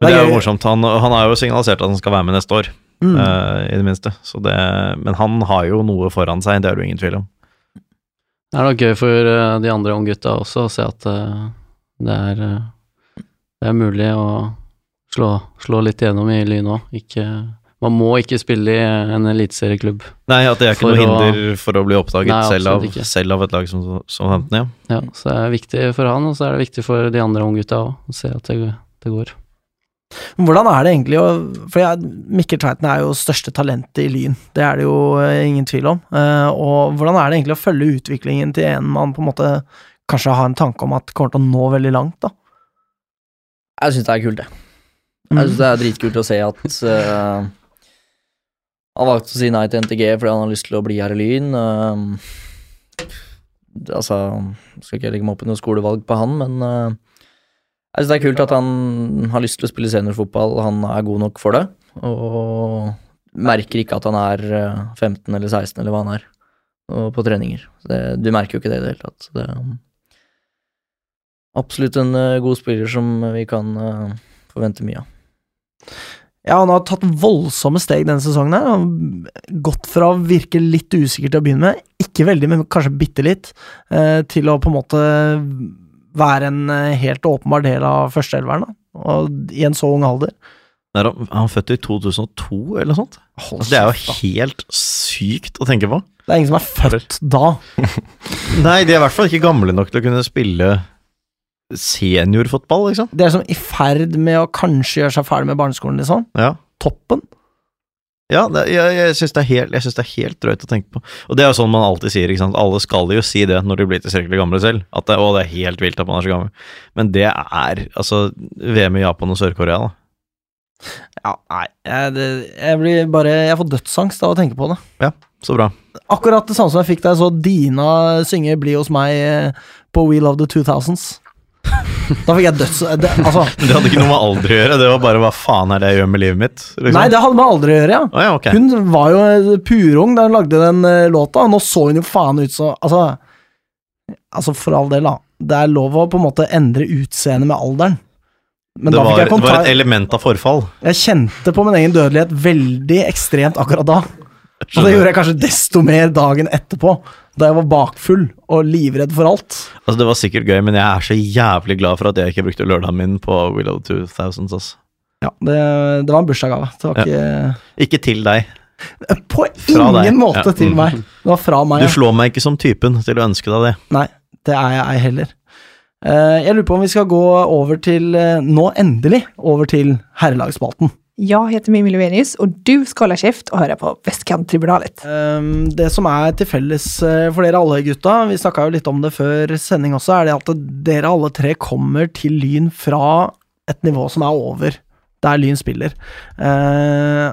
Men det er jo morsomt. Han, han har jo signalisert at han skal være med neste år, Mm. uh, i det minste. Så det, men han har jo noe foran seg, det er det jo ingen tvil om. Det er nok gøy for eh, de andre unggutta også å se at eh, det er eh, Det er mulig å slå, slå litt gjennom i Lyn òg. Man må ikke spille i en eliteserieklubb. Nei, at det er ikke noe hinder for å bli oppdaget Nei, selv, av, selv av et lag som Southampton, ja. Ja, så det er viktig for han, og så er det viktig for de andre unggutta òg, å se at det, det går. Hvordan er det egentlig å For jeg, Mikkel Tveiten er jo største talentet i Lyn, det er det jo eh, ingen tvil om. Eh, og hvordan er det egentlig å følge utviklingen til en man på en måte kanskje har en tanke om at kommer til å nå veldig langt, da? Jeg syns det er kult, det. Mm. Jeg syns det er dritkult å se at uh, han valgte å si nei til NTG fordi han har lyst til å bli her i Lyn. Uh, altså, skal ikke legge meg opp i noe skolevalg på han, men eh, syns det er kult at han har lyst til å spille seniorfotball, han er god nok for det. Og merker ikke at han er eh, 15 eller 16 eller hva han er på treninger. Det, du merker jo ikke det i det hele tatt. det er Absolutt en eh, god spiller som vi kan eh, forvente mye av. Ja, han har tatt voldsomme steg denne sesongen. her. Gått fra å virke litt usikker til å begynne med, ikke veldig, men kanskje bitte litt, eh, til å på en måte være en eh, helt åpenbar del av førsteelveren. i en så ung alder. Er han, er han født i 2002, eller noe sånt? Altså, det er jo helt sykt å tenke på. Det er ingen som er født da. *laughs* Nei, de er i hvert fall ikke gamle nok til å kunne spille seniorfotball, liksom. De er som i ferd med å kanskje gjøre seg ferdig med barneskolen, liksom. Ja. Toppen. Ja, det, jeg, jeg syns det, helt- jeg synes det er helt drøyt å tenke på. Og det er jo sånn man alltid sier, ikke sant. Alle skal jo si det når de blir tilstrekkelig gamle selv. At det, å, det er helt vilt at man er så gammel. Men det er altså VM i Japan og Sør-Korea, da. Ja, nei, jeg, det, jeg blir bare Jeg får dødsangst av å tenke på det. Så bra. Akkurat det samme som jeg fikk da jeg så Dina synge 'Bli hos meg' eh, på We Love the 2000s. Da fikk jeg døds... Det, altså, *laughs* Det hadde ikke noe med alder å gjøre, det var bare hva faen er det jeg gjør med livet mitt? Liksom. nei, det hadde med aldri å gjøre, ja. Oh, ja, okay. Hun var jo purung da hun lagde den eh, låta, og nå så hun jo faen ut så Altså, altså for all del, da. Det er lov å på en måte endre utseendet med alderen. Men det, var, det var et element av forfall. Jeg kjente på min egen dødelighet veldig ekstremt akkurat da. Og det gjorde jeg kanskje desto mer dagen etterpå, da jeg var bakfull og livredd for alt. Altså, det var sikkert gøy, men jeg er så jævlig glad for at jeg ikke brukte lørdagen min på Willow 2000s. Altså. Ja, det, det var en bursdagsgave. Det var ikke Ikke til deg. På Fra deg. ingen måte Ja. til meg. Det var fra meg. Du slår meg ikke som typen til å ønske deg det. Nei, det er jeg ei heller. Eh, jeg lurer på om vi skal gå over til eh, Nå endelig over til herrelagsspalten. Jeg heter Mimmi Lovenius, og du skal holde kjeft og høre på Vestkanttribunalet. Um, det som er til felles eh, for dere alle gutta, vi snakka jo litt om det før sending også, er det at dere alle tre kommer til Lyn fra et nivå som er over der Lyn spiller. Uh,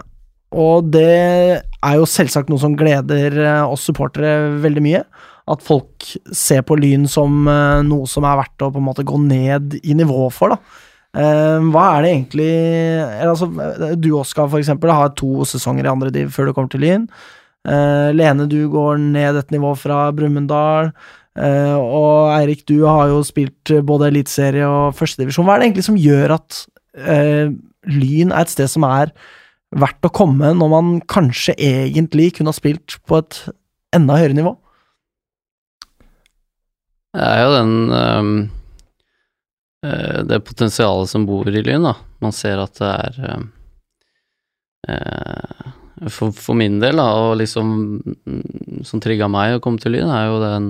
og det er jo selvsagt noe som gleder eh, oss supportere veldig mye. At folk ser på Lyn som noe som er verdt å på en måte gå ned i nivå for, da. Eh, hva er det egentlig altså, Du, Oskar, for eksempel, har to sesonger i andre div før du kommer til Lyn. Eh, Lene, du går ned et nivå fra Brumunddal. Eh, og Eirik, du har jo spilt både eliteserie og førstedivisjon. Hva er det egentlig som gjør at eh, Lyn er et sted som er verdt å komme, når man kanskje egentlig kunne ha spilt på et enda høyere nivå? Det er jo den um Det potensialet som bor i Lyn, da. Man ser at det er ehm, eh, for, for min del, da, og liksom mm, Som trigga meg å komme til Lyn, er jo den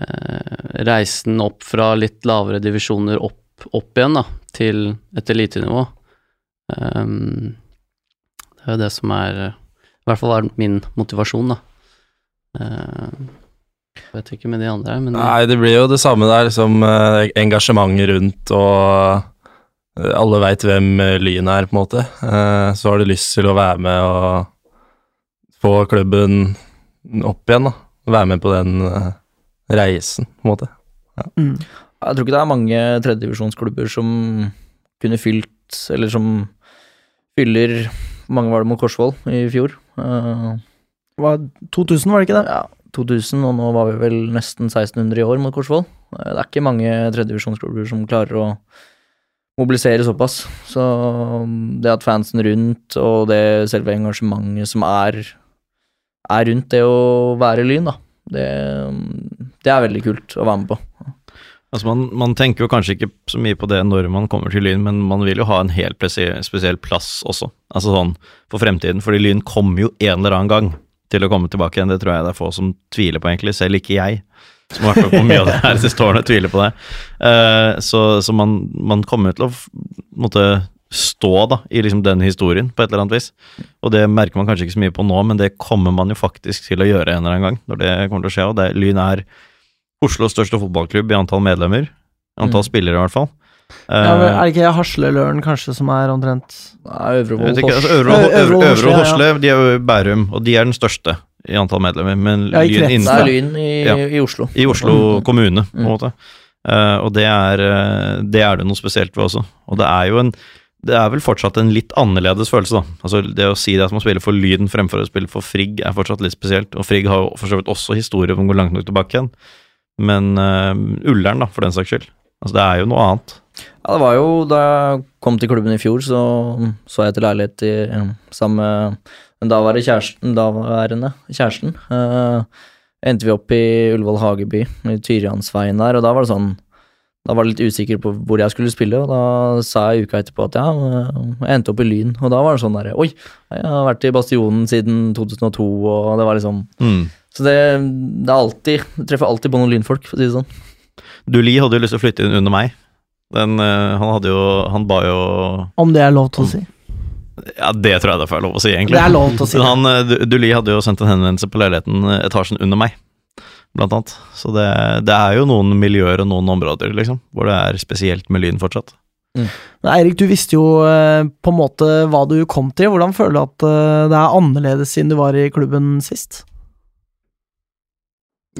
eh, reisen opp fra litt lavere divisjoner opp, opp igjen, da, til et elitenivå. Um, det er jo det som er eh, I hvert fall er min motivasjon, da. Eh, jeg vet ikke med de andre men Nei, det blir jo det samme der, liksom eh, engasjementet rundt og eh, alle veit hvem eh, Lyn er, på en måte. Eh, så har du lyst til å være med og få klubben opp igjen, da. Være med på den reisen, på en måte. Mm. Jeg tror ikke det er mange tredjedivisjonsklubber som kunne fylt, eller som fyller mange var det mot Korsvoll i fjor? Uh, var 2000, var det ikke det? ja, 2000, og nå var vi vel nesten 1600 i år mot Korsvoll. Eh, Det er ikke mange tredjedivisjonsklubber som klarer å mobilisere såpass. Så um, det at fansen rundt, og det selve engasjementet som er, er rundt det å være Lyn, da, det, um, det er veldig kult å være med på. Altså man, man tenker jo kanskje ikke så mye på det når man kommer til Lyn, men man vil jo ha en helt spesiell plass også, altså sånn for fremtiden. Fordi Lyn kommer jo en eller annen gang til å komme tilbake igjen, det tror jeg det er få som tviler på, egentlig. Selv ikke jeg, som har vært med på mye av det her siste årene, tviler på det. Uh, så så man, man kommer til å måtte stå da, i liksom den historien, på et eller annet vis. Og det merker man kanskje ikke så mye på nå, men det kommer man jo faktisk til å gjøre en eller annen gang, når det kommer til å skje. Og det, Lyn er Oslos største fotballklubb i antall medlemmer. Antall Mm. spillere, i hvert fall. Ja, men Eh, er det ikke Hasleløren kanskje som er omtrent Nei, Øvrevoll Øvre, Øvre, Hosle, ja. De er jo Bærum, og de er den største i antall medlemmer. Men Ja, i Lyn krets, Det innenfor er Lyn i, Ja. i Oslo. i Oslo Mm. kommune, på en Mm. måte. Uh, og det er, eh, det er det noe spesielt ved også. Og det er jo en Det er vel fortsatt en litt annerledes følelse, da. Altså Det å si det at man spiller for Lyn fremfor å spille for Frigg, er fortsatt litt spesielt. Og Frigg har jo for så vidt også historie som går langt nok tilbake igjen. Men uh, Ullern, da, for den saks skyld, Altså, det er jo noe annet. Ja, det var jo da jeg kom til klubben i fjor, så så jeg etter leilighet i, sammen med den daværende kjæresten. Daværende kjæresten. Eh, endte vi opp i Ullevål Hageby, i Tyriansveien der, og da var det sånn Da var jeg litt usikker på hvor jeg skulle spille, og da sa jeg uka etterpå at ja, jeg endte opp i Lyn, og da var det sånn derre Oi, jeg har vært i Bastionen siden 2002, og det var liksom Mm. Så det, det er alltid Du treffer alltid på noen lynfolk, for å si det sånn. Duli hadde jo lyst til å flytte inn under meg. Den, eh, han hadde jo Han ba jo Om det er lov til å si. Ja, det tror jeg det er lov å si, egentlig. Det er lov til å si. Men han, eh, Duli hadde jo sendt en henvendelse på leiligheten eh, etasjen under meg, blant annet. Så det, det er jo noen miljøer og noen områder, liksom, hvor det er spesielt med lyn fortsatt. Men Eirik, du visste jo på en måte hva du kom til. Hvordan føler du at det er annerledes siden du var i klubben sist?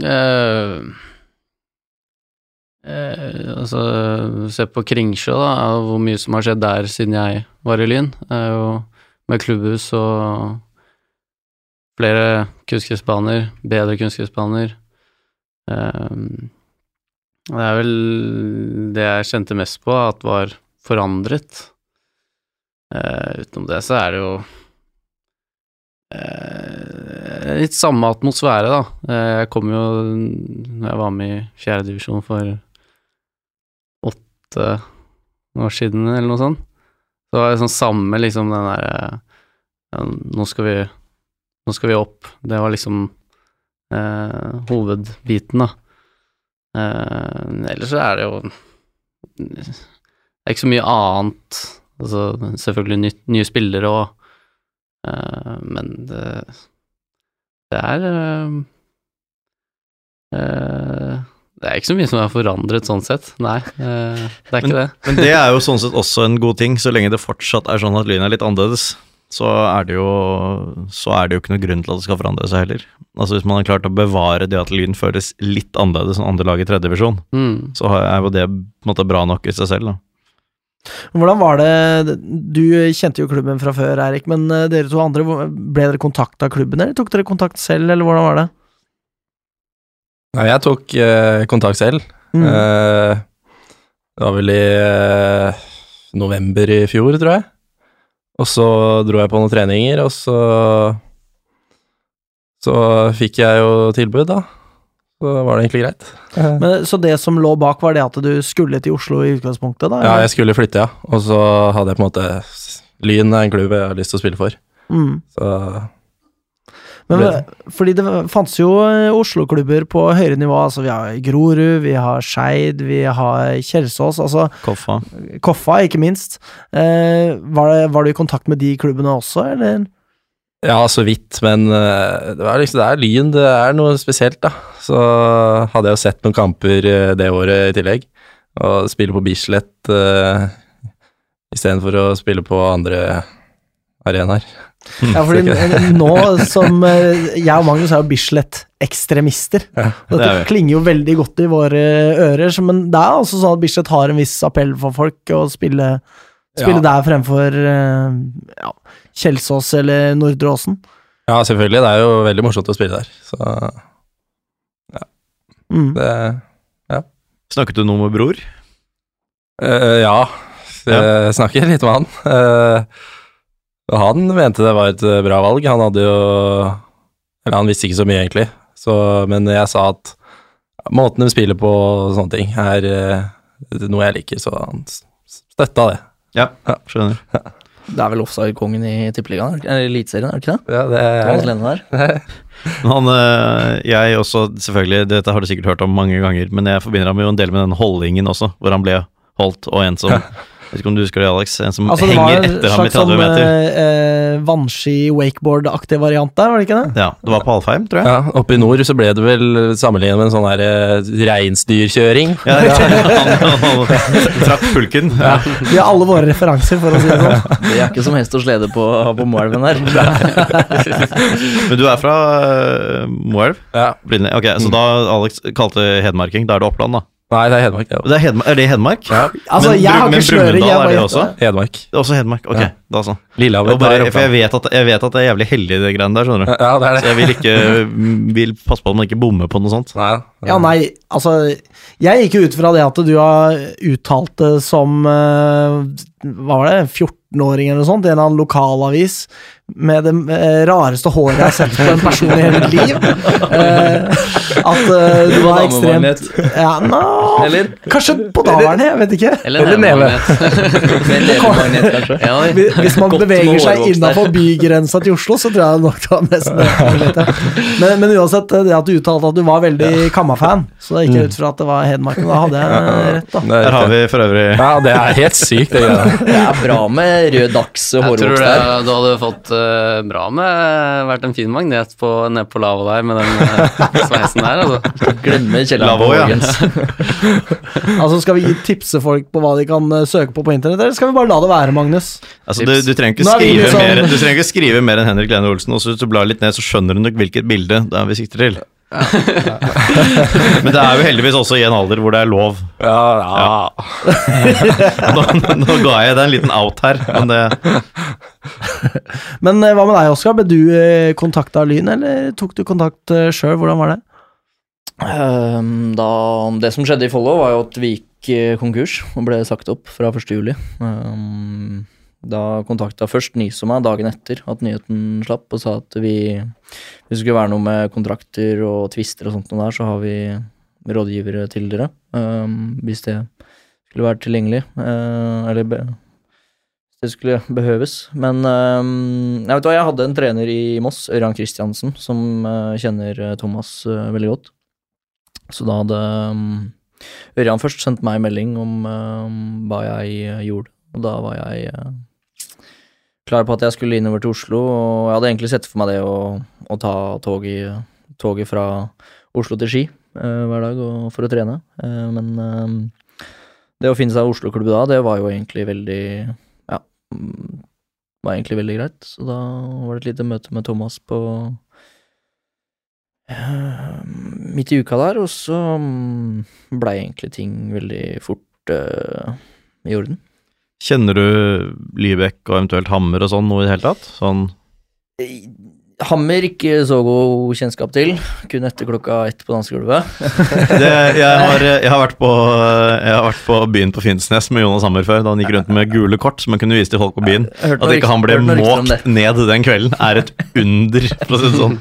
Eh, eh, altså, se på Kringsjå, da, hvor mye som har skjedd der siden jeg var i Lyn. Med klubbhus og flere kunstgressbaner, bedre kunstgressbaner. Eh, det er vel det jeg kjente mest på, at var forandret. Eh, utenom det så er det jo eh, litt samme atmosfære, da. Eh, jeg kom jo når jeg var med i fjerdedivisjon for åtte år siden, eller noe sånt. Så var det sånn samme, liksom, den derre nå skal vi Nå skal vi opp. Det var liksom eh, hovedbiten, da. Eh, ellers så er det jo Det er ikke så mye annet. Altså, selvfølgelig nytt, nye spillere og eh, Men det det er eh, øh, Det er ikke så mye som er forandret sånn sett, nei. øh, det er ikke det. Men det er jo sånn sett også en god ting, så lenge det fortsatt er sånn at Lyn er litt annerledes. Så er, det jo, så er det jo ikke noe grunn til at det skal forandre seg heller. Altså Hvis man har klart å bevare det at Lyn føles litt annerledes enn andre lag i tredje divisjon, Mm. så er jo det på en måte bra nok i seg selv. da. Hvordan var det Du kjente jo klubben fra før, Eirik, men eh, dere to andre, ble dere kontakta av klubben, eller tok dere kontakt selv, eller hvordan var det? Nei, jeg tok eh, kontakt selv. Mm. Eh, det var vel i eh, november i fjor, tror jeg. Og så dro jeg på noen treninger, og så Så fikk jeg jo tilbud, da. Så var det egentlig greit. Men, så det som lå bak, var det at du skulle til Oslo i utgangspunktet, da? Ja, jeg skulle flytte, ja. Og så hadde jeg på en måte Lyn er en klubb jeg har lyst til å spille for. Mm. Så Men, fordi det fantes jo eh, Oslo-klubber på høyere nivå. Altså, vi har Grorud, vi har Skeid, vi har Kjelsås. Altså Koffa. Koffa, ikke minst. Eh, var, det, var du i kontakt med de klubbene også, eller? Ja, så vidt, men eh, det, var liksom, det er Lyn, det er noe spesielt, da. Så hadde jeg jo sett noen kamper eh, det året i tillegg, og spille på Bislett uh, istedenfor å spille på andre arenaer. Ja, *laughs* fordi nå som eh, Jeg og Magnus er jo Bislett-ekstremister. Ja, Dette det er klinger jo veldig godt i våre ører, men det er altså sånn at Bislett har en viss appell for folk å spille, spille Ja. der fremfor eh, ja, Kjelsås eller Nordre Åsen. Ja, selvfølgelig, det er jo veldig morsomt å spille der, så Mm. det Snakket du noe med bror? Uh, Ja, jeg snakker litt med han. Eh, og han mente det var et eh, bra valg. Han hadde jo Eller han visste ikke så mye, egentlig. Så, men jeg sa at måten de spiller på og sånne ting, er eh, noe jeg liker, så han støtta det. Ja, skjønner. Det er vel offside-kongen i Tippeligaen, er Eliteserien, er det ikke det? Ja, det Thomas er, Lene der. Han, øh, jeg også, selvfølgelig, dette har du sikkert hørt om mange ganger, men jeg forbinder ham jo en del med den holdningen også, hvor han ble holdt, og en som Jeg *laughs* vet ikke om du husker det, Alex? En som Altså, henger etter ham i 30 meter. Det var en slags vannski-wakeboard-aktig variant der, var det ikke det? Ja, det var på Alfheim, tror jeg. ja, oppe i nord så ble det vel sammenlignet med en sånn her eh, reinsdyrkjøring. Ja, *laughs* han, han trakk pulken. Ja. Vi har alle våre referanser, for å si det sånn. Det er ikke som hest og slede på, på Moelven der. *laughs* Men du er fra uh, Moelv? Ja. Ok, så da Alex kalte hedmarking, da er det Oppland, da? Nei, det er Hedmark. det Det er, Hedmark, er det Hedmark? Ja, Altså, Men jeg har men ikke sløring, Brumunddal, er det også? Hedmark. Det er også Hedmark, ok. Ja. Altså. Lillehammer bare, for jeg vet, at, jeg vet at det er jævlig heldig, det greiene der, skjønner du. Ja, det er Så jeg vil ikke *laughs* vil passe på at man ikke bommer på noe sånt. Nei, Ja, nei, altså Jeg gikk jo ut fra det at du har uttalt det som eh, Hva var det, 14-åring eller noe sånt, i en eller annen lokalavis med det eh, rareste håret jeg har sett på en person i hele mitt liv. Eh, at uh, du var ekstremt ja, no, Eller? Kanskje på daværende, jeg vet ikke. Eller Eller nevemagnet. Kanskje. Ja, Hvis- Hvis man *laughs* beveger seg der. innafor bygrensa til Oslo, så tror jeg nok det var mest. Men, men uansett, det at du uttalte at du var veldig Kamma-fan, så det gikk jeg ut fra at det var Hedmarken. Da hadde jeg rett, da. Det er har vi for øvrig Ja, det er helt sykt, det greia der. *laughs* Det er bra med rød dags Jeg tror det, du hadde fått uh, bra med vært en fin magnet på, nede på lava der med den uh, *laughs* sveisen der. Altså. Glemme kjelleren på Lavvo, ja. Altså, Skal vi tipse folk på hva de kan eh, søke på på internett, eller skal vi bare la det være, Magnus? Altså, du, du, trenger ikke skrive sånn... mer, du trenger ikke skrive mer enn Henrik Lene Olsen, og så hvis du blar litt ned, så skjønner du nok hvilket bilde det er vi sikter til. Men det er jo heldigvis også i en alder hvor det er lov. Ja, ja. *laughs* Nå, nå ga jeg deg en liten out her, men det Men eh, hva med deg, Oskar? Ble du eh, kontakta av Lyn, eller tok du kontakt uh, sjøl? Hvordan var det? Ehm, da, det som skjedde i Follo, var jo at vi gikk eh, konkurs og ble sagt opp fra 1. juli. Da kontakta først Nyso meg dagen etter at nyheten slapp, og sa at vi hvis det skulle være noe med kontrakter og tvister og sånt noe der, så har vi rådgivere til dere. ehm, hvis det skulle være tilgjengelig. uh, eller be, det skulle behøves. Men ehm, jeg vet hva, jeg hadde en trener i Moss, Ørjan Kristiansen, som uh, kjenner eh, Thomas uh, veldig godt. Så da hadde um, Ørjan først sendt meg melding om um, hva jeg gjorde, og da var jeg klar på at jeg skulle innover til Oslo, og jeg hadde egentlig sett for meg det å, å ta toget, toget fra Oslo til Ski eh, hver dag for å trene, Eh, men eh, det å finne seg Oslo-klubb da, det var jo egentlig veldig ja, var egentlig veldig greit, så da var det et lite møte med Thomas på eh, midt i uka der, og så mm, blei egentlig ting veldig fort eh, i orden. Kjenner du Lybekk og eventuelt Hammer og sånn noe i det hele tatt? Sånn Hammer ikke så god kjennskap til, kun etter klokka ett på dansegulvet. *laughs* jeg, *laughs* jeg, har vært på, jeg har vært på byen på Finnsnes med Jonas Hammer før, da han gikk rundt med gule kort som han kunne vise til folk på byen. At ikke han ble måkt ned den kvelden, er et under, for å si det sånn.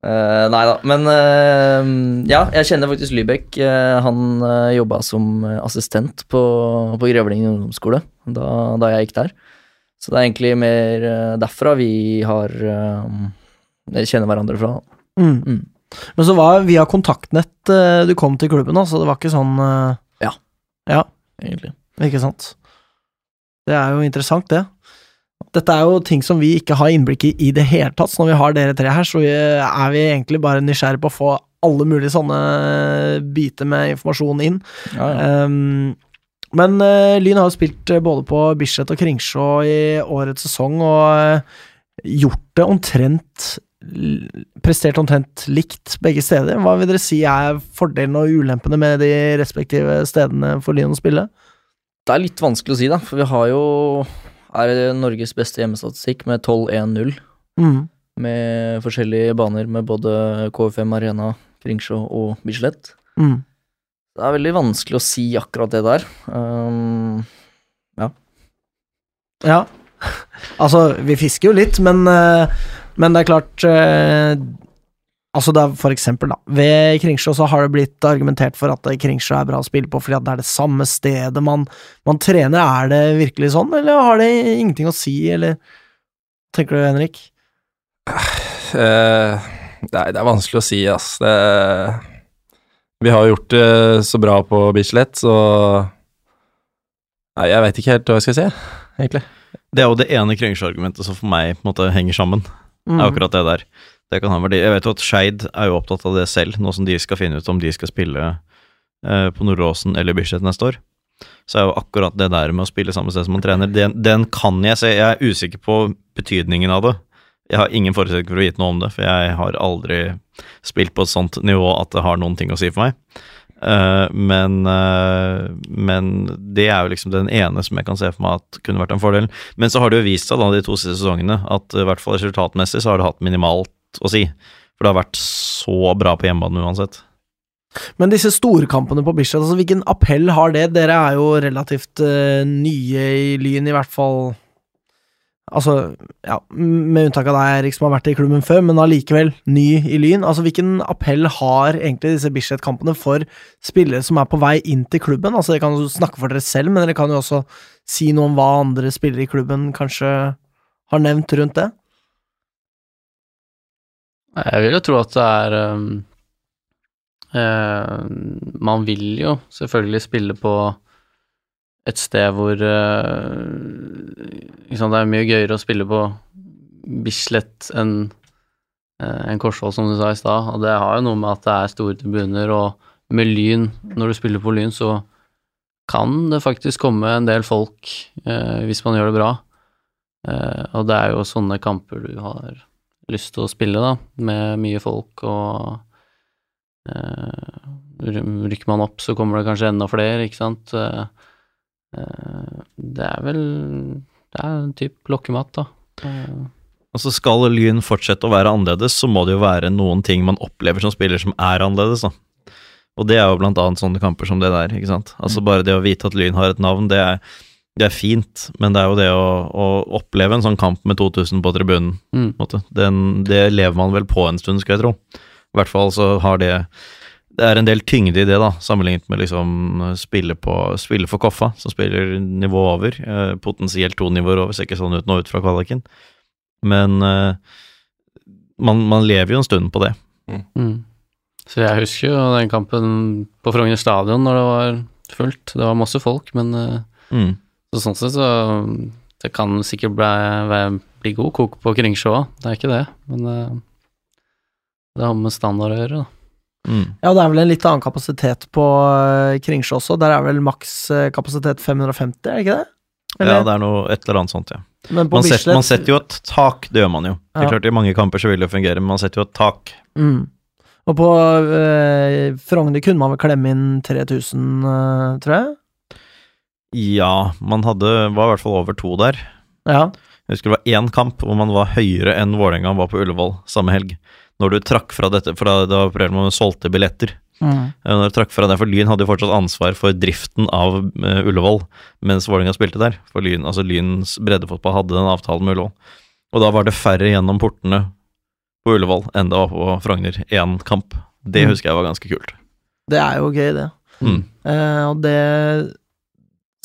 Eh, nei da, men uh, ja, jeg kjenner faktisk Lybekk. Uh, han uh, jobba som assistent på, på Grevlingen ungdomsskole da, da jeg gikk der. Så det er egentlig mer derfra vi har kjenner hverandre fra. Mm. Mm. Men så var via kontaktnett du kom til klubben, da, så det var ikke sånn Ja. ja. egentlig. Ikke sant? Det er jo interessant, det. Dette er jo ting som vi ikke har innblikk i i det hele tatt. Så når vi har dere tre her, så er vi egentlig bare nysgjerrige på å få alle mulige sånne biter med informasjon inn. Ja, ja. Um, men uh, Lyn har jo spilt eh, både på Bislett og Kringsjå i årets sesong, og uh, gjort det omtrent Prestert omtrent likt begge steder. Hva vil dere si er fordelen og ulempene med de respektive stedene for Lyn å spille? Det er litt vanskelig å si, da, for vi har jo er det Norges beste hjemmestatistikk med 12-1-0. Mm. Med forskjellige baner med både KFM Arena, Kringsjå og Bislett. Mm. Det er veldig vanskelig å si akkurat det der. Um, Ja. *laughs* Altså, vi fisker jo litt, men, eh, men det er klart eh, Altså, det er for eksempel, da. Ved Kringsjå så har det blitt argumentert for at Kringsjå er bra å spille på fordi at det er det samme stedet man, man trener. Er det virkelig sånn, eller har det ingenting å si, eller Tenker du, Henrik? Eh, nei, det er vanskelig å si, ass. Det, vi har gjort det så bra på Bislett, så Nei, jeg veit ikke helt hva jeg skal si, egentlig. Det er jo det ene Kringsjå-argumentet som for meg på en måte henger sammen. Mm. er akkurat det der. Det kan ha verdi. Jeg vet jo at Skeid er jo opptatt av det selv, nå som de skal finne ut om de skal spille eh, på Nordåsen eller Bislett neste år. Så er jo akkurat det der med å spille samme sted som man trener, den, den kan jeg se. Jeg er usikker på betydningen av det. Jeg har ingen forutsetninger for å vite noe om det, for jeg har aldri spilt på et sånt nivå at det har noen ting å si for meg. Uh, men, uh, men det er jo liksom den ene som jeg kan se for meg at kunne vært en fordel. Men så har det jo vist seg da de to siste sesongene at i hvert fall resultatmessig så har det hatt minimalt å si. For det har vært så bra på hjemmebane uansett. Men disse storkampene på Bislett, altså hvilken appell har det? Dere er jo relativt uh, nye i Lyn, i hvert fall Altså, ja, med unntak av deg, Erik, som har vært i klubben før, men allikevel ny i Lyn. Altså, hvilken appell har egentlig disse Bislett-kampene for spillere som er på vei inn til klubben? Altså, Dere kan jo snakke for dere selv, men dere kan jo også si noe om hva andre spillere i klubben kanskje har nevnt rundt det. Jeg vil jo tro at det er um, uh, Man vil jo selvfølgelig spille på et sted hvor uh, liksom Det er mye gøyere å spille på Bislett enn uh, en Korsvoll, som du sa i stad. Og det har jo noe med at det er store tribuner, og med Lyn, når du spiller på Lyn, så kan det faktisk komme en del folk eh, hvis man gjør det bra. Eh, og det er jo sånne kamper du har lyst til å spille, da, med mye folk og eh, Rykker man opp, så kommer det kanskje enda flere, ikke sant. Eh, eh, det er vel Det er en type lokkemat, da. Eh, Altså Skal Lyn fortsette å være annerledes, så må det jo være noen ting man opplever som spiller som er annerledes. da. Og det er jo blant annet sånne kamper som det der. ikke sant? Altså Bare det å vite at Lyn har et navn, det er, det er fint, men det er jo det å, å oppleve en sånn kamp med 2000 på tribunen, mm. på måte. Den, det lever man vel på en stund, skal jeg tro. I hvert fall så har det Det er en del tyngde i det, da, sammenlignet med liksom spille, på, spille for Koffa, som spiller nivå over. Eh, potensielt to nivåer over, ser ikke sånn ut nå ut fra kvaliken. Men eh, man, man lever jo en stund på det. Mm. Så jeg husker jo den kampen på Frogner stadion når det var fullt. Det var masse folk, men eh, Mm. Så sånn sett så Det kan sikkert bli, bli god kok på Kringsjå òg, det er ikke det. Men eh, det har med standard å gjøre, da. Mm. Ja, det er vel en litt annen kapasitet på uh, Kringsjå også. Der er vel maks eh, kapasitet 550, er det ikke det? Ja, det er noe et eller annet sånt, ja. Men på Man, set, Bislett man setter jo et tak, det gjør man jo. Det er Ja. klart I mange kamper så vil det fungere, men man setter jo et tak. mm. Og på uh, Frogner kunne man vel klemme inn 3000, eh, tror jeg? Ja, man hadde, var i hvert fall over to der. Ja. Jeg husker det var én kamp hvor man var høyere enn Vålerenga var på Ullevål samme helg. Når du trakk fra dette, for da, da opererte man med solgte billetter. Mm. Eh, Når du trakk fra det, for Lyn hadde jo fortsatt ansvar for driften av uh, Ullevål mens Vålerenga spilte der. For Lyn, altså Lyns breddefotball hadde den avtalen med Ullevål. Og da var det færre gjennom portene på Ullevål enn det var på Frogner. Én kamp. Det Mm. husker jeg var ganske kult. Det er jo gøy, det. Mm. Uh, og det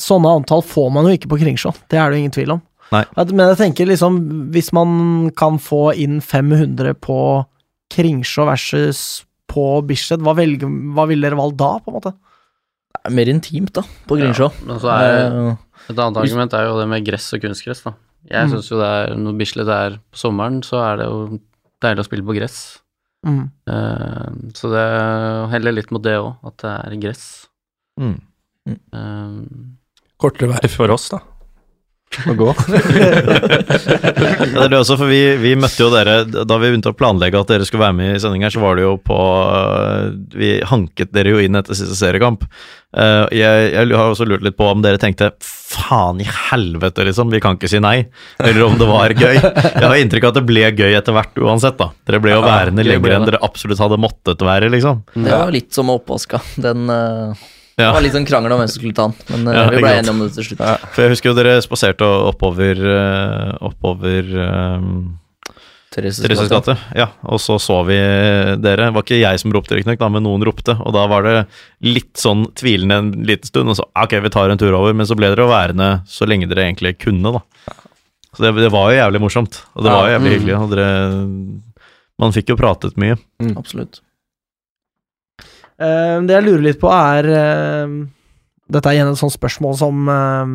Sånne antall får man jo ikke på Kringsjå, det er det jo ingen tvil om. Nei. Men jeg tenker liksom, hvis man kan få inn 500 på Kringsjå versus på Bislett, hva, velger, hva ville dere valgt da, på en måte? Det er mer intimt, da, på Kringsjå. Men så er Eh, et annet argument er jo det med gress og kunstgress, da. Jeg Mm. syns jo det er Når Bislett er på sommeren, så er det jo deilig å spille på gress. Mm. Uh, så det heller litt mot det òg, at det er gress. Mm. Eh, Kortere vei for oss, da. Å gå. Ja, det er også, for vi, vi møtte jo dere Da vi begynte å planlegge at dere skulle være med i sending her, så var det jo på øh, Vi hanket dere jo inn etter siste seriekamp. Eh, jeg, jeg har også lurt litt på om dere tenkte faen i helvete, liksom, vi kan ikke si nei. Eller om det var gøy. Jeg har inntrykk av at det ble gøy etter hvert uansett, da. Dere ble jo Ja, værende gøy lenger enn dere absolutt hadde måttet være, liksom. Det var litt som oppvaska. Den eh, Ja. Det var litt sånn krangel om hvem som skulle ta den, men eh, Ja, vi ble enige om det til slutt. For jeg husker jo dere spaserte oppover øh, oppover um, Thereses gate. ja. Og så så vi dere. Det var ikke jeg som ropte, riktignok, men noen ropte. Og da var det litt sånn tvilende en liten stund, og så ok, vi tar en tur over. Men så ble dere værende så lenge dere egentlig kunne, da. Så det, det var jo jævlig morsomt, og det Ja, var jo jævlig mm. hyggelig. Og dere Man fikk jo pratet mye. Absolutt. Eh, det jeg lurer litt på, er eh, Dette er igjen et sånt spørsmål som eh,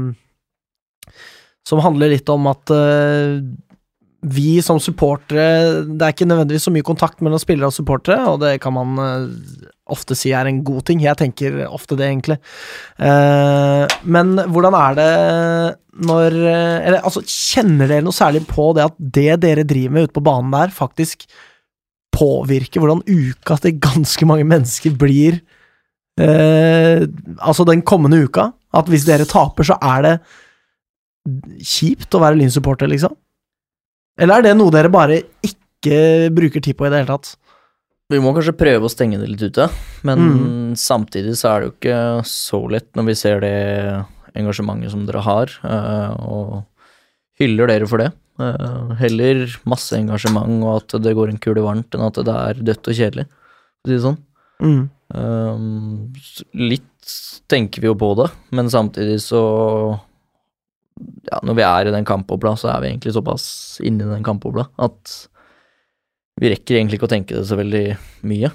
Som handler litt om at eh, vi som supportere Det er ikke nødvendigvis så mye kontakt mellom spillere og supportere, og det kan man eh, ofte si er en god ting. Jeg tenker ofte det, egentlig. Men hvordan er det når eh, Eller altså, kjenner dere noe særlig på det at det dere driver med ute på banen der, faktisk påvirker hvordan uka til ganske mange mennesker blir eh, altså den kommende uka? At hvis dere taper, så er det kjipt å være Lyn-supporter, liksom? Eller er det noe dere bare ikke bruker tid på i det hele tatt? Vi må kanskje prøve å stenge det litt ute, men Mm. samtidig så er det jo ikke så lett når vi ser det engasjementet som dere har, eh, og hyller dere for det. Eh, heller masse engasjement og at det går en kule varmt, enn at det er dødt og kjedelig, for å si det sånn. Mm. Um, litt tenker vi jo på det, men samtidig så Ja, når vi er i den kampbobla, så er vi egentlig såpass inni den kampbobla at vi rekker egentlig ikke å tenke det så veldig mye.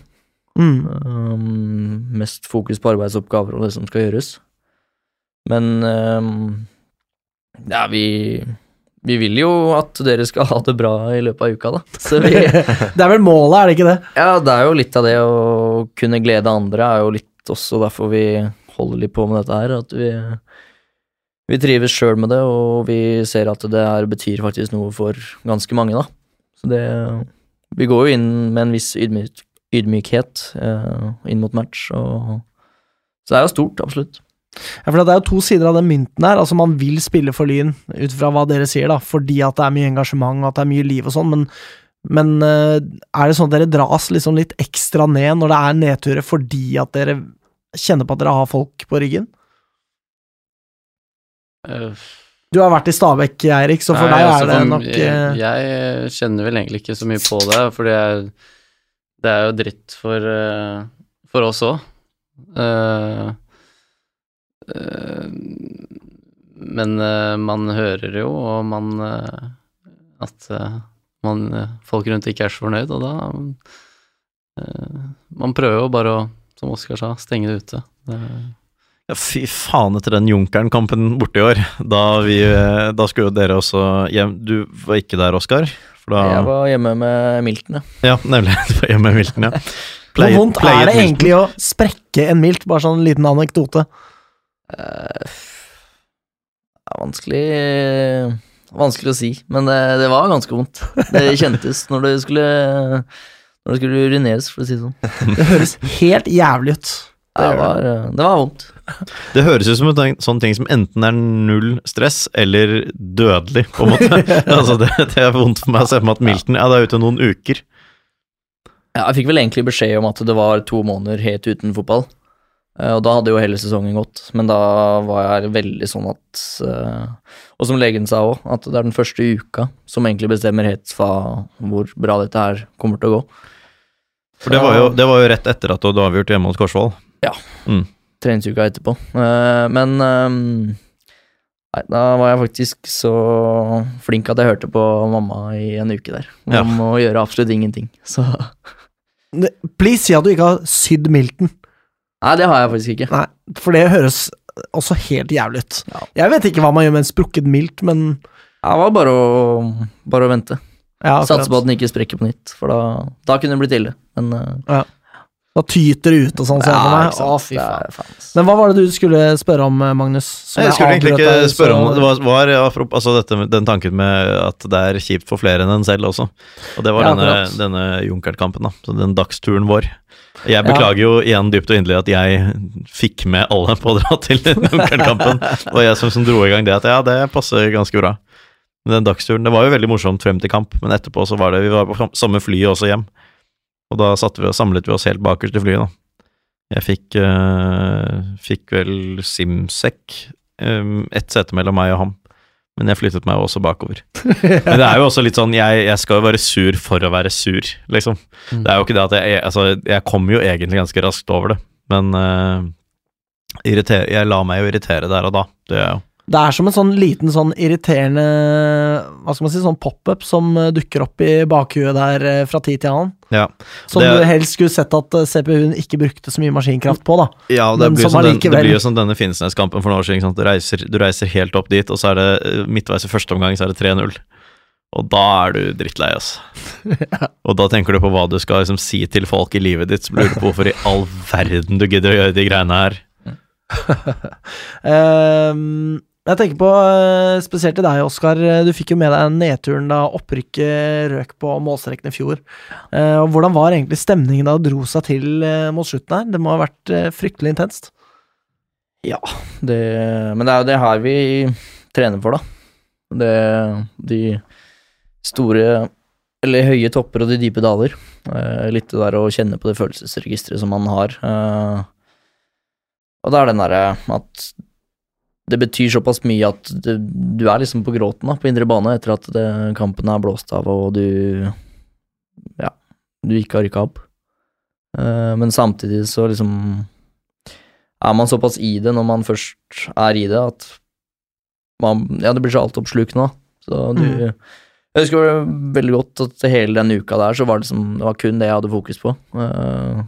Mm. Um, mest fokus på arbeidsoppgaver og det som skal gjøres. Men um, ja, vi vi vil jo at dere skal ha det bra i løpet av uka, da. Så vi, *laughs* Det er vel målet, er det ikke det? ja, det er jo litt av det å kunne glede andre, er jo litt også derfor vi holder litt på med dette her. At vi, vi trives sjøl med det, og vi ser at det her betyr faktisk noe for ganske mange, da. Så det Vi går jo inn med en viss ydmyk, ydmykhet eh, inn mot match, og Så det er jo stort, absolutt. Ja, for det er jo to sider av den mynten her. Altså, man vil spille for Lyn, ut fra hva dere sier, da, fordi at det er mye engasjement og at det er mye liv og sånn, men, men eh, er det sånn at dere dras liksom litt ekstra ned når det er nedturer fordi at dere kjenner på at dere har folk på ryggen? Eh, Du har vært i Stabekk, Eirik, så for Nei, deg altså, er det nok eh, jeg, jeg kjenner vel egentlig ikke så mye på det, for det er, jo dritt for, for oss òg. Men eh, man hører jo, og man eh, At eh, man, eh, folk rundt ikke er så fornøyd, og da eh, Man prøver jo bare å, som Oskar sa, stenge det ute. Det, Ja, fy faen etter den Junkeren-kampen borte i år. Da, vi, eh, da skulle jo dere også hjem Du var ikke der, Oskar? For da Jeg var hjemme med Milton, ja. Ja, nemlig. *laughs* Du var hjemme med Milton, ja. Hvor vondt er det Milton. egentlig å sprekke en milt? Bare sånn liten anekdote. Eh, Det er vanskelig Vanskelig å si, men det, det var ganske vondt. Det kjentes når det skulle Når det skulle urineres, for å si det sånn. Det høres helt jævlig ut. Det var, det var vondt. Det høres ut som en sånn ting som enten er null stress eller dødelig, på en måte. *laughs* altså, det, det er vondt for meg å se på meg at Milton Ja, det er ute noen uker. Ja, jeg fikk vel egentlig beskjed om at det var to måneder helt uten fotball. Eh, Og da hadde jo hele sesongen gått, men da var jeg veldig sånn at eh, Og som legen sa òg, at det er den første uka som egentlig bestemmer helt hvor bra dette her kommer til å gå. For det var jo, det var jo rett etter at du hadde avgjort hjemme hos Korsvoll. treningsuka etterpå. Eh, men eh, Nei, da var jeg faktisk så flink at jeg hørte på mamma i en uke der. Ja. Om å gjøre absolutt ingenting. Så Please si at du ikke har sydd milten. Det har jeg faktisk ikke. Nei, for det høres også helt jævlig ut. Ja. Jeg vet ikke hva man gjør med en sprukket milt, men Det var bare å, bare å vente. ja. Satse på at den ikke sprekker på nytt, for da, da kunne det blitt ille. Men eh, Da tyter det ut og sånn, Ja, jeg. Å, fy faen. faen. Men hva var det du skulle spørre om, Magnus? Som Jeg skulle egentlig ikke deg, spørre om det. var, var altså dette, den tanken med at det er kjipt for flere enn en selv også. Og det var Ja, denne, akkurat. denne Junkert-kampen, da. Så den dagsturen vår. Jeg beklager jo igjen dypt og inderlig at jeg fikk med alle på å dra til *laughs* Junkert-kampen. Det var jeg som, som dro i gang det at ja, det passer ganske bra. Men den dagsturen, det var jo veldig morsomt frem til kamp, men etterpå så var det Vi var på samme fly også hjem. Og da satte vi, og samlet vi oss helt bakerst i flyet, da. Jeg fikk, eh, fikk vel Simsek, um, ett sete mellom meg og ham. Men jeg flyttet meg også bakover. *laughs* Men det er jo også litt sånn, jeg, jeg skal jo være sur for å være sur, liksom. Mm. Det er jo ikke det at jeg Altså, jeg kommer jo egentlig ganske raskt over det, men uh, irriter- jeg la meg jo irritere der og da. Det gjør jeg jo Det er som en sånn liten sånn irriterende Hva skal man si, sånn pop-up som eh, dukker opp i bakhuet der eh, fra tid til annen. Ja. Som Det- du helst skulle sett at eh, CPU-en ikke brukte så mye maskinkraft på, da. Ja, det blir, som den, det blir jo som denne Finnsnes-kampen for noen år siden. Du, reiser, du reiser helt opp dit, og så er det midtveis i første omgang så er det 3-0. Og da er du drittlei, altså. *laughs* Og da tenker du på hva du skal liksom, si til folk i livet ditt, så lurer du på hvorfor i all verden du gidder å gjøre de greiene her. *laughs* Ehm, Jeg tenker på eh, spesielt til deg, Oskar. Du fikk jo med deg nedturen da opprykket røk på målstreken i fjor. Eh, og Hvordan var egentlig stemningen da det dro seg til eh, mot slutten her? Det må ha vært eh, fryktelig intenst. Ja, det, men det er jo det her vi trener for, da. Det, de store eller høye topper og de dype daler. Eh, litt det der å kjenne på det følelsesregisteret som man har. Eh, og da er den derre at det betyr såpass mye at du, du er liksom på gråten da, på indre bane etter at det, kampen er blåst av og du Ja, du ikke har rykka opp. Uh, men samtidig så liksom er man såpass i det når man først er i det, at man Ja, det blir så altoppslukende, da. Så du Mm. Jeg husker det veldig godt at hele den uka der så var det, liksom, det var kun det jeg hadde fokus på. Uh,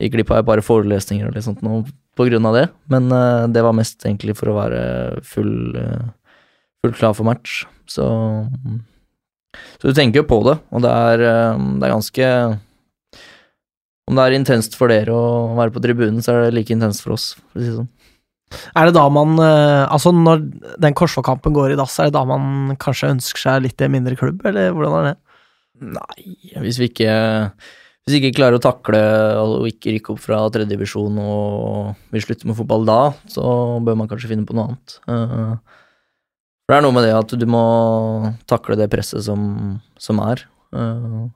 gikk glipp av et par forelesninger og litt sånt noe av det, men uh, det var mest egentlig for å være full, uh, full klar for match. Så Så du tenker jo på det, og det er, uh, det er ganske Om det er intenst for dere å være på tribunen, så er det like intenst for oss, for å si det sånn. Er det da man eh, Altså, når den Korsvoll-kampen går i dass, er det da man kanskje ønsker seg litt mindre klubb, eller hvordan er det? Nei, hvis vi ikke Hvis vi ikke klarer å takle og ikke rykke opp fra tredjedivisjon og vi slutter med fotball da, så bør man kanskje finne på noe annet. Eh, For det er noe med det at du må takle det presset som, som er. Eh,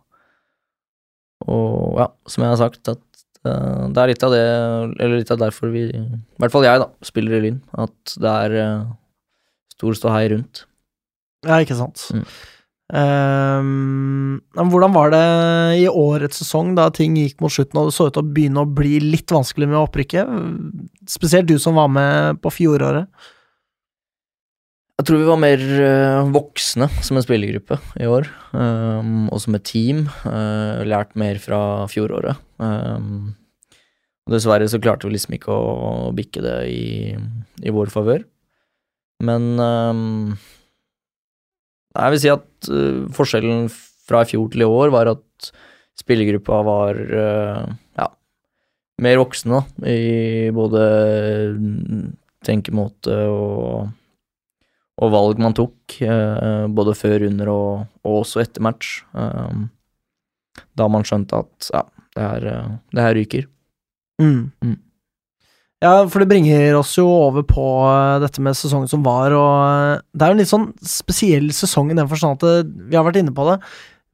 Og ja, som jeg har sagt, at eh, det er litt av det, eller litt av derfor vi, i hvert fall jeg, da, spiller i Lyn. At det er stor ståhei rundt. Ja, ikke sant. Mm. Men hvordan var det i årets sesong, da ting gikk mot slutten og det så ut til å begynne å bli litt vanskelig med opprykket? Spesielt du som var med på fjoråret. Jeg tror vi var mer eh, voksne som en spillergruppe i år, um, og som et team. Uh, lært mer fra fjoråret. Um, dessverre så klarte vi liksom ikke å bikke det i, i vår favør. Men um, jeg vil si at uh, forskjellen fra i fjor til i år var at spillergruppa var uh, ja, mer voksne da, i både mm, tenkemåte og og valg man tok, uh, både før, under og, og også etter match. Da man skjønte at ja, det her, det her ryker. Mm. Mm. Ja, for det bringer oss jo over på eh, dette med sesongen som var, og eh, det er jo en litt sånn spesiell sesong i den forstand at vi har vært inne på det.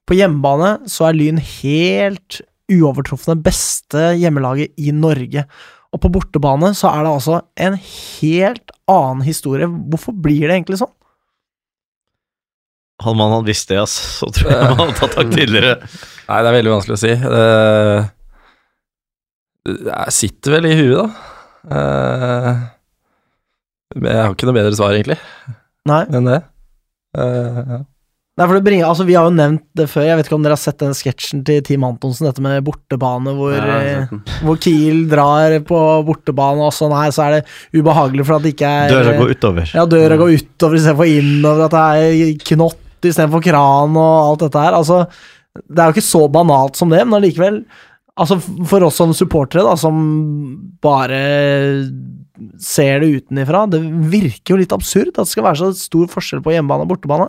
På hjemmebane så er Lyn helt uovertrufne beste hjemmelaget i Norge. Og på bortebane så er det altså en helt annen historie. Hvorfor blir det egentlig sånn? Hadde man hadde visst det, ass, så tror jeg man hadde tatt tak tidligere. Nei, det er veldig vanskelig å si. Det, det sitter vel i huet, da. Eh, men jeg har ikke noe bedre svar, egentlig, Nei. enn det. Uh, ja. Nei, for det bringer, altså Vi har jo nevnt det før. Jeg vet ikke om dere har sett den sketsjen til Team Antonsen, dette med bortebane, hvor, Ja, eh, hvor Kiel drar på bortebane, og sånn her, så er det ubehagelig for at det ikke er Døra går utover. Ja, døra går utover istedenfor innover, at det er knott istedenfor kran og alt dette her. Altså, det er jo ikke så banalt som det, men allikevel Altså, for oss som supportere, da, som bare ser det utenifra, det virker jo litt absurd at det skal være så stor forskjell på hjemmebane og bortebane.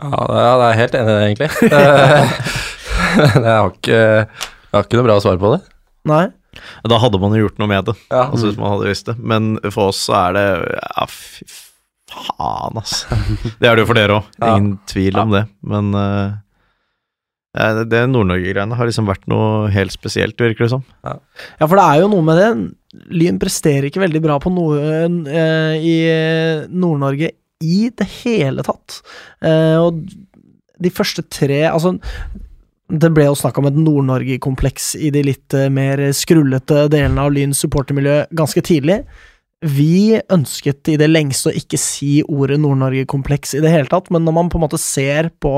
Ja, det er- det er jeg helt enig i det, egentlig. *laughs* Jeg har *laughs* ikke, jeg har ikke noe bra svar på det. Nei. Da hadde man jo gjort noe med det, Ja. altså, hvis man hadde visst det. Men for oss så er det Ja, fy faen, altså. *laughs* Det er det jo for dere òg, Ja. ingen tvil om det. Men ja, det- Nord-Norge-greiene har liksom vært noe helt spesielt, virker det som. Ja, for det er jo noe med det. Lyn presterer ikke veldig bra på noe eh, i Nord-Norge i det hele tatt. Eh, og de første tre Altså, det ble jo snakk om et Nord-Norge-kompleks i de litt eh, mer skrullete delene av Lyns supportermiljø ganske tidlig. Vi ønsket i det lengste å ikke si ordet Nord-Norge-kompleks i det hele tatt, men når man på en måte ser på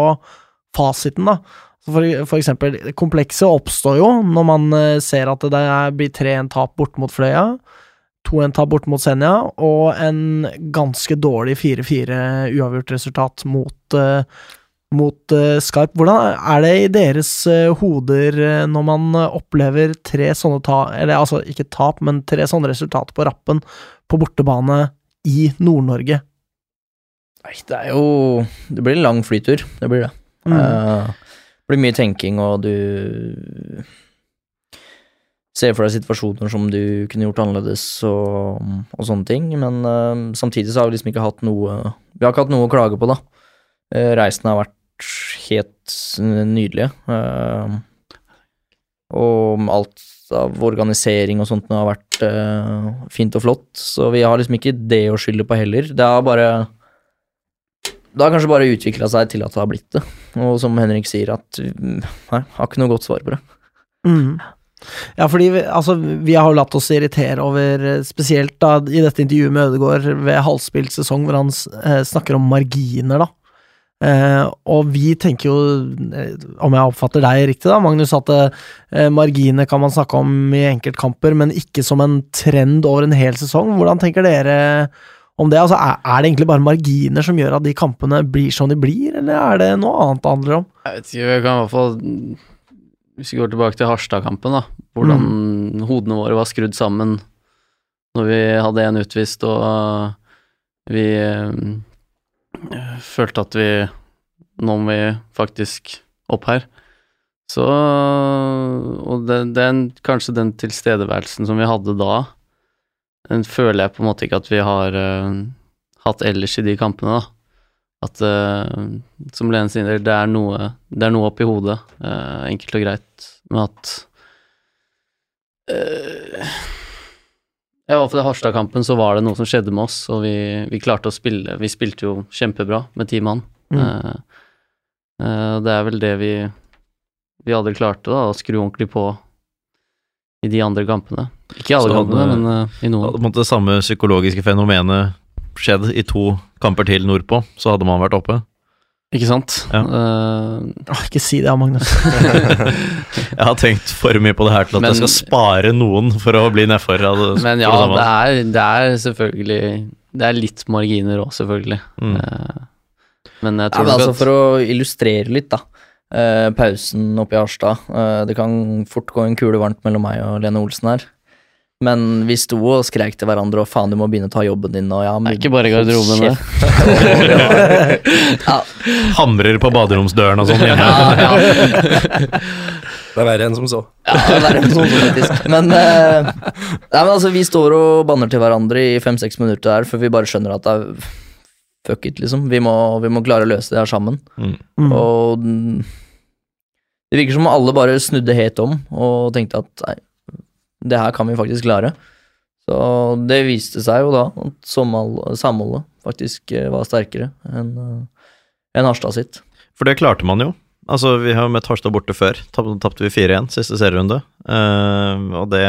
fasiten, da, For, for eksempel, komplekset oppstår jo når man eh, ser at det blir 3-1-tap bort mot Fløya, 2-1-tap bort mot Senja, og en ganske dårlig 4-4 uavgjort resultat mot, eh, mot eh, Skarp. Hvordan er det i deres hoder når man opplever tre sånne tap, eller altså ikke tap, men tre sånne resultater på rappen på bortebane i Nord-Norge? Nei, det er jo Det blir en lang flytur, det blir det. Mm. Det blir mye tenking, og du ser for deg situasjoner som du kunne gjort annerledes og, og sånne ting, men uh, samtidig så har vi liksom ikke hatt noe Vi har ikke hatt noe å klage på, da. Uh, reisene har vært helt nydelige. Uh, og alt av organisering og sånt har vært eh, fint og flott, så vi har liksom ikke det å skylde på heller. Det har bare Det har kanskje bare utvikla seg til at det har blitt det. Og som Henrik sier, at Nei, har ikke noe godt svar på det. Mm. Ja, fordi vi, altså, vi har latt oss irritere over, eh, spesielt da i dette intervjuet med Ødegaard ved halvspilt sesong, hvor han eh, snakker om marginer, da. Eh, og vi tenker jo, eh, om jeg oppfatter deg riktig da, Magnus, at eh, marginer kan man snakke om i enkeltkamper, men ikke som en trend over en hel sesong. Hvordan tenker dere om det? Altså, er, er det egentlig bare marginer som gjør at de kampene blir som de blir, eller er det noe annet det handler om? Jeg vet ikke, jeg kan i hvert fall Hvis vi går tilbake til Harstad-kampen, da. Hvordan hodene våre var skrudd sammen når vi hadde en utvist og vi øh, følte at vi Nå må vi faktisk opp her. Så Og det, den, kanskje den tilstedeværelsen som vi hadde da, den føler jeg på en måte ikke at vi har uh, hatt ellers i de kampene, da. At uh, som Lene sier, det er noe, det er noe oppi hodet, uh, enkelt og greit, men at uh, Ja, fall i Harstad-kampen så var det noe som skjedde med oss, og vi, vi klarte å spille Vi spilte jo kjempebra med ti mann. Mm. Uh, uh, det er vel det vi vi aldri klarte, da, å skru ordentlig på i de andre kampene. Ikke i alle kampene, men uh, i noen. hadde på en måte det samme psykologiske fenomenet skjedd i to kamper til nordpå, så hadde man vært oppe. Ikke sant? Ja. Uh, ikke si det, Magnus. *laughs* *laughs* Jeg har tenkt for mye på det her til at Men- jeg skal spare noen for å bli nedfor. Men ja, det er, det er selvfølgelig Det er litt marginer òg, selvfølgelig. Mm. Uh, men jeg Ja, tror men nok altså at For å illustrere litt, da. Uh, pausen oppe i Harstad. det kan fort gå en kule varmt mellom meg og Lene Olsen her. Men vi sto og skreik til hverandre og faen, du må begynne å ta jobben din. Og ja, Det er ikke bare i garderoben, det. *laughs* ja, Hamrer på baderomsdøren og sånn ja, ja. Det er verre enn som så. Ja, det er verre enn sånn, faktisk. Men, eh, nei, men altså, vi står og banner til hverandre i fem-seks minutter der før vi bare skjønner at det er fuck it, liksom. Vi må, vi må klare å løse det her sammen. Mm. Mm. Og det virker som alle bare snudde helt om og tenkte at nei, det her kan vi faktisk klare. Så det viste seg jo da at samholdet faktisk eh, var sterkere enn en Harstad sitt. For det klarte man jo. Altså, vi har jo møtt Harstad borte før. Tap- Tapte vi 4-1 siste serierunde. Uh, og det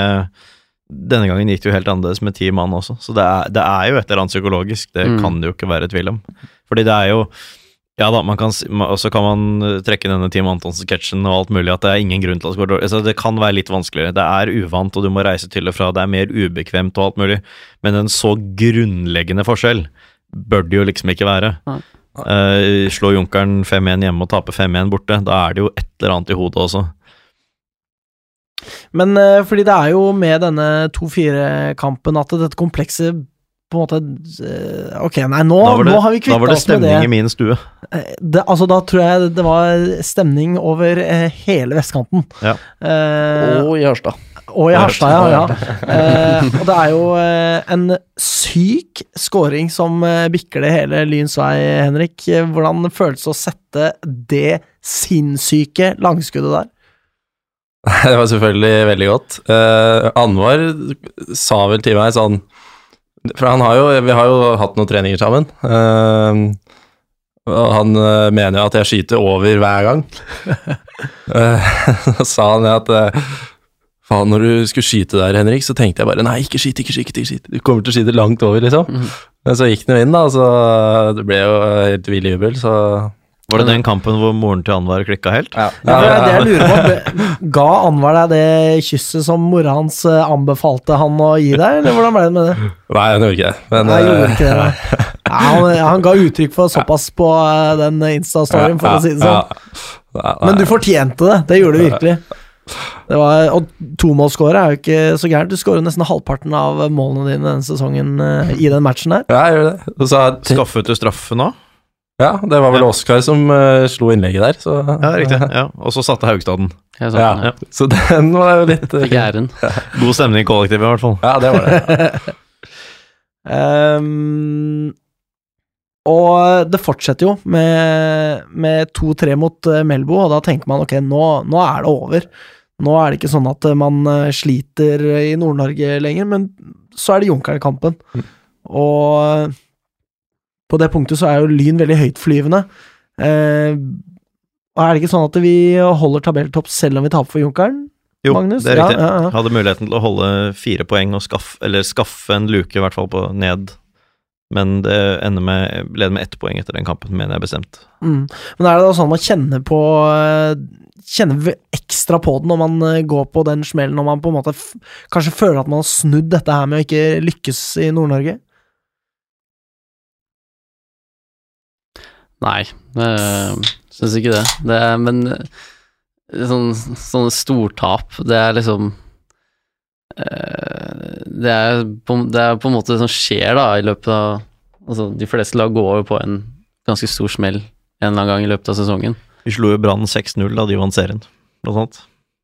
Denne gangen gikk det jo helt annerledes med ti mann også, så det er, det er jo et eller annet psykologisk. Det Mm. kan det jo ikke være tvil om. Fordi det er jo ja da, man kan, så kan man eh, trekke denne Team Antonsen-sketsjen og alt mulig, at det er ingen grunn til at det går dårlig. Altså, det kan være litt vanskeligere. Det er uvant, og du må reise til og fra, det er mer ubekvemt og alt mulig. Men en så grunnleggende forskjell bør det jo liksom ikke være. Eh, slå Junkeren 5-1 hjemme og tape 5-1 borte, da er det jo et eller annet i hodet også. Men eh, fordi det er jo med denne 2-4-kampen at dette komplekset på en måte eh, Ok, nei, nå, det, nå har vi da var med det Da var det stemning det. i min stue. Eh, det. Altså, da tror jeg det var stemning over eh, hele vestkanten. Ja. Eh, Og i Harstad. og i Harstad, ja. *laughs* ja. Eh, og det er jo eh, en syk scoring som eh, bikker det hele Lyns vei, Henrik. Hvordan føles det å sette det sinnssyke langskuddet der? *laughs* Det var selvfølgelig veldig godt. Eh, Anwar sa vel til meg sånn For han har jo, vi har jo hatt noen treninger sammen. Uh, og han uh, mener jo at jeg skyter over hver gang. *laughs* Eh, *laughs* Så sa han at eh, Faen, når du skulle skyte der, Henrik, så tenkte jeg bare Nei, ikke skyt, ikke skyt, ikke skyt. Du kommer til å skyte langt over, liksom. Mm. Men så gikk den jo inn, da, så det ble jo helt vill jubel, så Var det den kampen hvor moren til Anwar klikka helt? Ja, ja, det er det jeg lurer på. *laughs* Ga Anwar deg det kysset som mora hans eh, anbefalte han å gi deg, eller hvordan ble det med det? Nei, han gjorde ikke det. Men Nei, gjorde eh, ikke det. nei. *laughs* Ja, han, han ga uttrykk for såpass på eh, den Insta-storyen, for å si det sånn. Men du fortjente det, det gjorde du virkelig. Det var, og tomålsskåret er jo ikke så gærent. Du skårer nesten halvparten av målene dine denne sesongen i den matchen der. Ja, jeg gjør det. Og så Skaffet du straffe nå? Ja, det var vel Ja. Oskar som uh, slo innlegget der, så Ja, riktig. Ja. Og så satte Haugstad den. Jeg så Ja, den, ja. Så den var jo litt eh, Fikk æren. God stemning i kollektivet, i hvert fall. Ja, det var det. um, *laughs* og det fortsetter jo med, med 2-3 mot eh, Melbo, og da tenker man ok, nå, nå er det over. Nå er det ikke sånn at man sliter i Nord-Norge lenger, men så er det Junkeren-kampen. Og eh, på det punktet så er jo Lyn veldig høytflyvende. Eh, og er det ikke sånn at vi holder tabelltopp selv om vi taper for Junkeren? Jo, Magnus? det er riktig. ja, ja. Hadde muligheten til å holde fire poeng og skaffe, eller skaffe en luke, i hvert fall på ned. Men det ender med leder med ett poeng etter den kampen, mener jeg bestemt. Mm. Men er det da sånn man kjenner på eh, Kjenner ekstra på det når man eh, går på den smellen, når man på en måte kanskje føler at man har snudd dette her med å ikke lykkes i Nord-Norge? Nei, øh, syns ikke det. det er, men eh, sånn, sånne stortap, det er liksom øh, det, er på, det er på en måte det som skjer da i løpet av Altså, de fleste lag går over på en ganske stor smell en eller annen gang i løpet av sesongen. Vi slo jo Brann 6-0 da de vant serien, blant annet.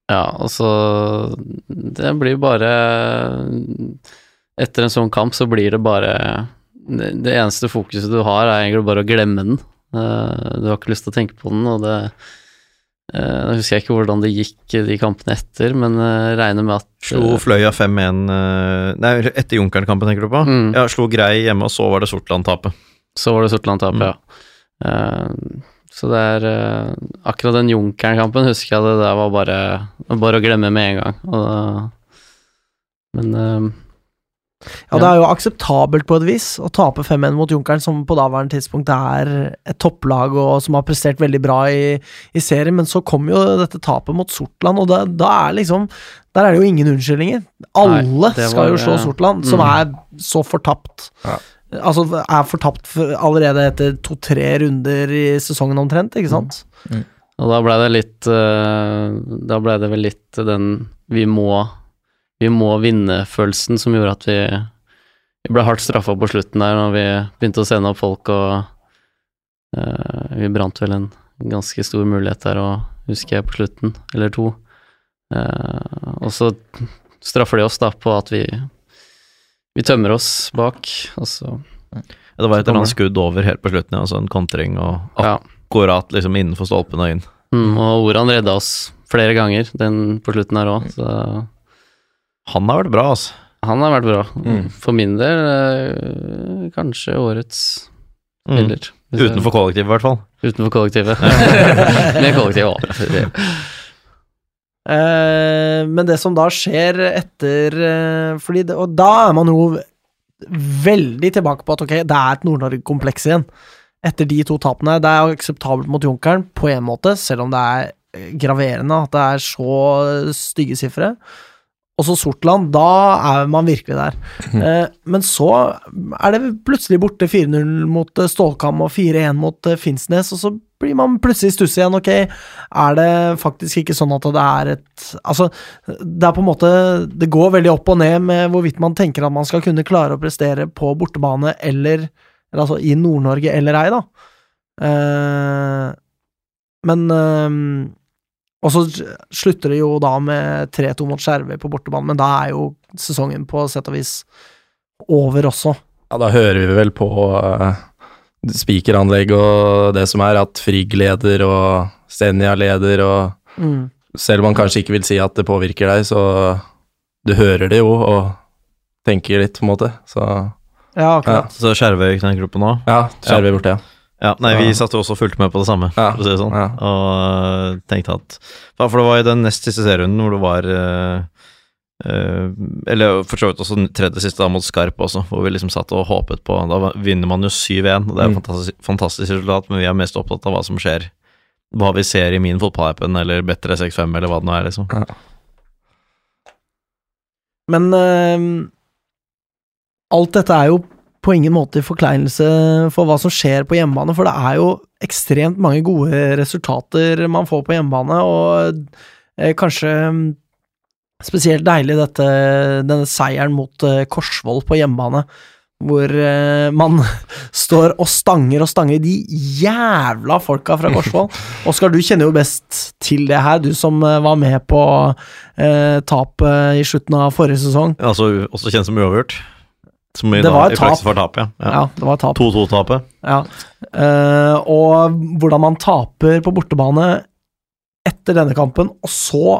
Ja, altså Det blir bare Etter en sånn kamp så blir det bare Det, det eneste fokuset du har, er egentlig bare å glemme den. Eh, du har ikke lyst til å tenke på den, og det eh, Jeg husker ikke hvordan det gikk de kampene etter, men jeg regner med at Slo Fløya 5-1 eh, Nei, etter Junkeren-kampen, tenker du på? Mm. Ja, slo Grei hjemme, og så var det Sortland-tapet. Så var det Sortland-tapet, Mm. ja. Eh, så det er eh, Akkurat den Junkeren-kampen husker jeg det der var bare, bare å glemme med en gang. Da- men eh, Ja, det er jo akseptabelt på et vis å tape 5-1 mot Junkeren, som på daværende tidspunkt er et topplag og som har prestert veldig bra i, i serien, men så kom jo dette tapet mot Sortland, og da, da er liksom Der er det jo ingen unnskyldninger. Alle Nei, var, skal jo slå eh, Sortland, som mm. er så fortapt. Ja. Altså er fortapt allerede etter to-tre runder i sesongen omtrent, ikke sant? Og da blei det litt eh, Da blei det vel litt den vi må vi må vinne-følelsen som gjorde at vi, vi ble hardt straffa på slutten der når vi begynte å sende opp folk og uh, Vi brant vel en ganske stor mulighet der og husker jeg på slutten, eller to. Uh, og så straffer de oss da på at vi vi tømmer oss bak, og så Ja, det var et eller annet skudd over helt på slutten, ja, altså en kontring og Ja. akkurat liksom innenfor stolpen og inn. mm, Og Oran redda oss flere ganger, den på slutten her òg, så Han har vært bra, altså. Han har vært bra. Mm. For min del eh, kanskje årets Mm. spiller. Mm. Utenfor kollektivet, i hvert fall. Utenfor kollektivet. *laughs* *laughs* Med kollektivet òg. Eh, men det som da skjer etter eh, fordi det, Og da er man jo veldig tilbake på at ok, det er et Nord-Norge-kompleks igjen. Etter de to tapene. Det er akseptabelt mot Junkeren på en måte, selv om det er eh, graverende at det er så stygge sifre. Og så Sortland, da er man virkelig der. Eh, men så er det plutselig borte 4-0 mot eh, Stålkam og 4-1 mot eh, Finnsnes, og så blir man plutselig i stuss igjen. Ok, er det faktisk ikke sånn at det er et Altså, det er på en måte Det går veldig opp og ned med hvorvidt man tenker at man skal kunne klare å prestere på bortebane eller, eller altså i Nord-Norge eller ei, da. Eh, men eh, Og så slutter det jo da med 3-2 mot Skjervøy på bortebane, men da er jo sesongen på sett og vis over også. Ja, da hører vi vel på uh, spikeranlegg og det som er, at Frigg leder og Senja leder, og Mm. selv om man kanskje ikke vil si at det påvirker deg, så du hører det jo og tenker litt, på en måte. Så Ja, akkurat. Så Skjervøy tenker du på nå? ja, Skjervøy borte, ja. Ja, nei, vi satt jo også og fulgte med på det samme, Ja, for å si det sånn. ja. Og øh, tenkte at For det var i den nest siste serierunden hvor det var øh, øh, Eller for så vidt også den tredje siste da mot Skarp også, hvor vi liksom satt og håpet på Da vinner man jo 7-1, og det er jo Mm. fantastisk, fantastisk resultat, men vi er mest opptatt av hva som skjer. Hva vi ser i min fotballappen, eller Better 65 eller hva det nå er, liksom. Men eh, alt dette er jo på ingen måte i forkleinelse for hva som skjer på hjemmebane, for det er jo ekstremt mange gode resultater man får på hjemmebane, og eh, kanskje mm, spesielt deilig dette, denne seieren mot eh, Korsvoll på hjemmebane, hvor eh, man *laughs* står og stanger og stanger de jævla folka fra Korsvoll. *laughs* Oskar, du kjenner jo best til det her, du som var med på eh, tapet i slutten av forrige sesong. Altså også kjent som uavgjort. Som i, Det da, var i et praksis var tap, ja. Ja, ja. det var tap. 2-2-tapet. Ja. Uh, og hvordan man taper på bortebane etter denne kampen, og så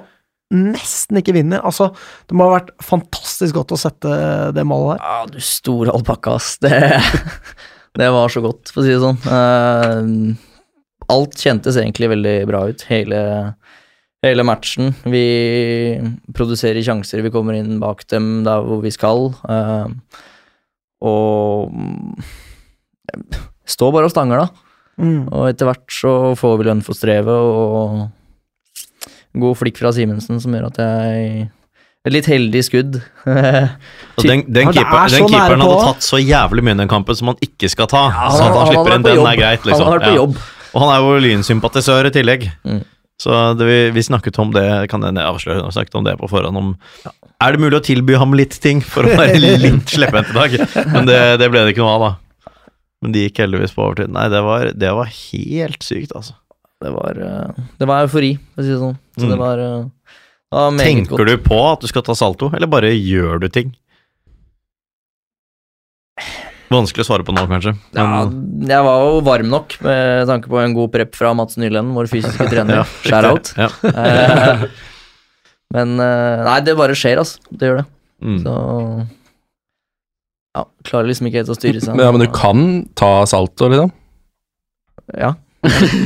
nesten ikke vinner. Altså, det må ha vært fantastisk godt å sette det målet der. Ja, du store alpakka, ass. Det, *laughs* det var så godt, for å si det sånn. Uh, alt kjentes egentlig veldig bra ut, hele, hele matchen. Vi produserer sjanser, vi kommer inn bak dem der hvor vi skal. eh, og stå Står bare og stanger, da. Mm. Og etter hvert så får vi lønn for strevet, og god flikk fra Simensen som gjør at jeg Et litt heldig skudd. *laughs* Og den, den, Ja, er keeper, den keeperen hadde tatt så jævlig mye i den kampen som han ikke skal ta. han så at han han slipper inn den jobb. er greit, Han liksom. har vært på Ja. jobb. Og han er jo lynsympatisør i tillegg. Mm. Så det, vi, vi snakket om det, kan jeg avsløre, vi snakket om det på forhånd om Er det mulig å tilby ham litt ting for å være *laughs* litt slepphendt i dag? Men det, det ble det ikke noe av, da. Men de gikk heldigvis på overtid. Nei, det var, det var helt sykt, altså. Det var, eh, det var eufori, for å si det sånn. Så Mm. det var, eh, det var Tenker godt. du på at du skal ta salto, eller bare gjør du ting? Vanskelig å svare på nå, kanskje. Ja, jeg var jo varm nok med tanke på en god prep fra Mats Nylend, vår fysiske *laughs* trener. ja, Shout out. Ja. Eh, *laughs* Men eh, nei, det bare skjer, altså. Det gjør det. Mm. Så ja, klarer liksom ikke helt å styre seg. Men, *laughs* ja, men du kan ta salto, liksom? Ja.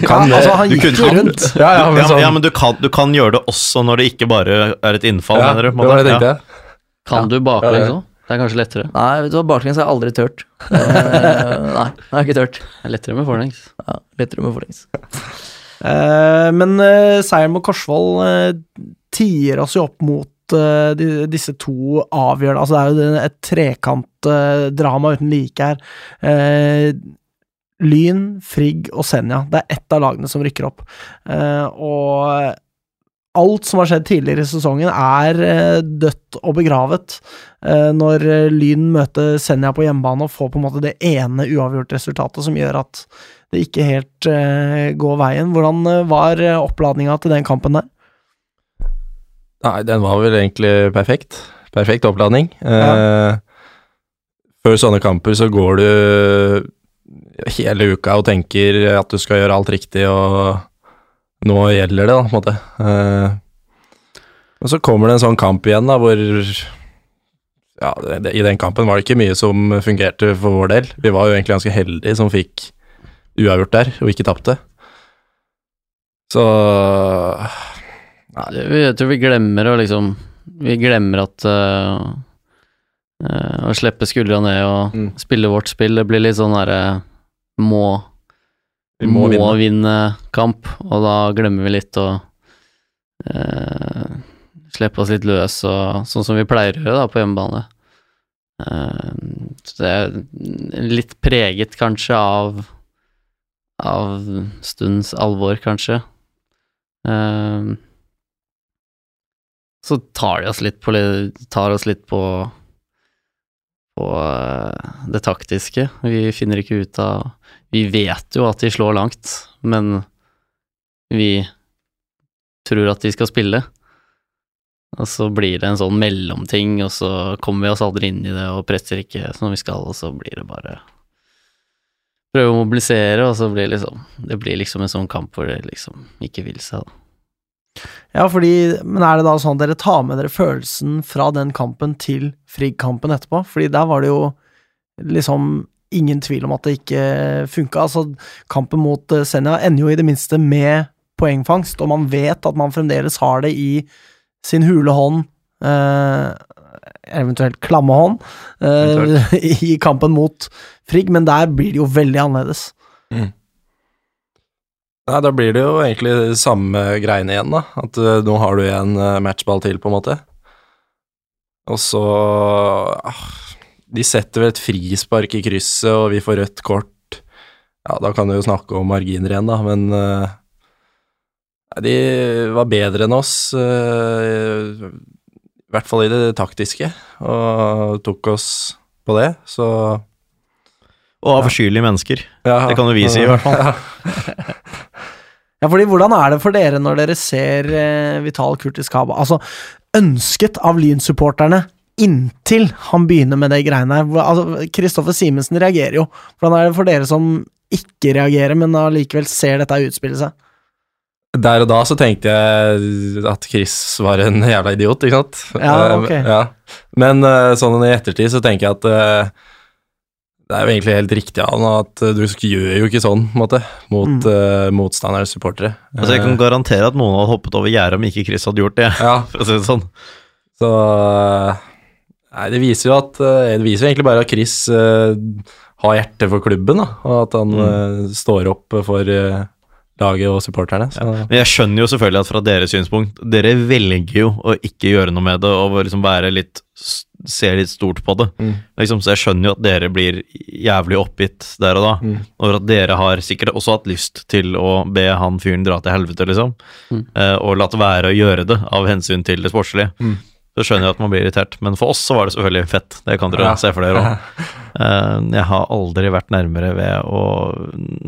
Kan Ja, altså, han gikk kunne- jo rundt. Ja, ja, men sånn ja, men du kan, du kan gjøre det også når det ikke bare er et innfall, ja, mener du? Det var det jeg tenkte. Kan Ja. du baklengs òg? Det er kanskje lettere. Nei, vet du hva, baklengs har jeg aldri tørt. *laughs* Eh, nei, det er ikke tørt. Det er lettere med forlengs. Ja, lettere med forlengs. uh, men uh, seieren mot Korsvoll uh, tier oss jo opp mot eh, de, disse to avgjørende Altså, det er jo et trekantdrama uten like her. Eh, Lyn, Frigg og Senja. Det er ett av lagene som rykker opp. Eh, og alt som har skjedd tidligere i sesongen, er eh, dødt og begravet. Eh, når eh, Lyn møter Senja på hjemmebane og får på en måte det ene uavgjort resultatet som gjør at det ikke helt går veien. Hvordan var oppladninga til den kampen der? Nei, den var vel egentlig perfekt. Perfekt oppladning. Eh, før sånne kamper så går du hele uka og tenker at du skal gjøre alt riktig, og nå gjelder det, da, på en måte. Eh, og så kommer det en sånn kamp igjen, da, hvor ja, det, I den kampen var det ikke mye som fungerte for vår del. Vi var jo egentlig ganske heldige som fikk uavgjort der, og ikke tapte. Så Det- Jeg tror vi glemmer å liksom Vi glemmer at uh, uh, Å slippe skuldra ned og Mm. spille vårt spill, det blir litt sånn derre må Vi må må, vinne. vinne. kamp, og da glemmer vi litt å eh, slippe oss litt løs, og, sånn som vi pleier å gjøre da, på hjemmebane. Eh, så det er litt preget kanskje av av stundens alvor, kanskje. Eh, så tar de oss litt på tar oss litt på på eh, det taktiske. Vi finner ikke ut av Vi vet jo at de slår langt, men vi tror at de skal spille. Og så blir det en sånn mellomting, og så kommer vi oss aldri inn i det og presser ikke som vi skal, og så blir det bare Prøve å mobilisere, og så blir det liksom Det blir liksom en sånn kamp hvor det liksom ikke vil seg, da. Ja, fordi, men er det da sånn at dere tar med dere følelsen fra den kampen til Frigg-kampen etterpå? Fordi der var det jo liksom ingen tvil om at det ikke funka. Altså, kampen mot eh, Senja ender jo i det minste med poengfangst, og man vet at man fremdeles har det i sin hule hånd, eh, eventuelt klamme hånd, eh, *laughs* i kampen mot Frigg, men der blir det jo veldig annerledes. Nei, da blir det jo egentlig samme greiene igjen, da. At uh, nå har du en eh, matchball til, på en måte. Og så ah, De setter vel et frispark i krysset, og vi får rødt kort. Ja, da kan du jo snakke om marginer igjen, da, men uh, De var bedre enn oss, Uh, i hvert fall i det taktiske, og tok oss på det, så Og avskyelige mennesker. ja, Det kan jo vi si, i hvert fall. Ja. *laughs* Ja, fordi hvordan er det for dere når dere ser eh, Vital Kurtis Kaba? Altså, ønsket av Lyn-supporterne inntil han begynner med det greiene her. Altså, Kristoffer Simensen reagerer jo. Hvordan er det for dere som ikke reagerer, men allikevel ser dette utspille seg? Der og da så tenkte jeg at Chris var en jævla idiot, ikke sant? Ja, Eh, ok. ja. Men eh, sånn i ettertid så tenker jeg at eh, det er jo egentlig helt riktig av ham at du gjør jo ikke sånn, på en måte, mot Mm. uh, motstanderens supportere. Altså, jeg kan garantere at noen hadde hoppet over gjerdet om ikke Chris hadde gjort det. ja, *laughs* For å si det sånn. så eh, Nei, det viser jo at eh, Det viser jo egentlig bare at Chris uh, har hjerte for klubben, da, og at han Mm. uh, står opp for uh, laget og supporterne. Så. Men jeg skjønner jo selvfølgelig at fra deres synspunkt Dere velger jo å ikke gjøre noe med det og liksom være litt se litt stort på det. Mm. Liksom, så jeg skjønner jo at dere blir jævlig oppgitt der og da. Mm. Over at dere har sikkert også hatt lyst til å be han fyren dra til helvete, liksom. Mm. Eh, og latt være å gjøre det av hensyn til det sportslige. Så skjønner jeg at man blir irritert. Men for oss så var det selvfølgelig fett. Det kan dere Ja. se for dere òg. *laughs* jeg har aldri vært nærmere ved å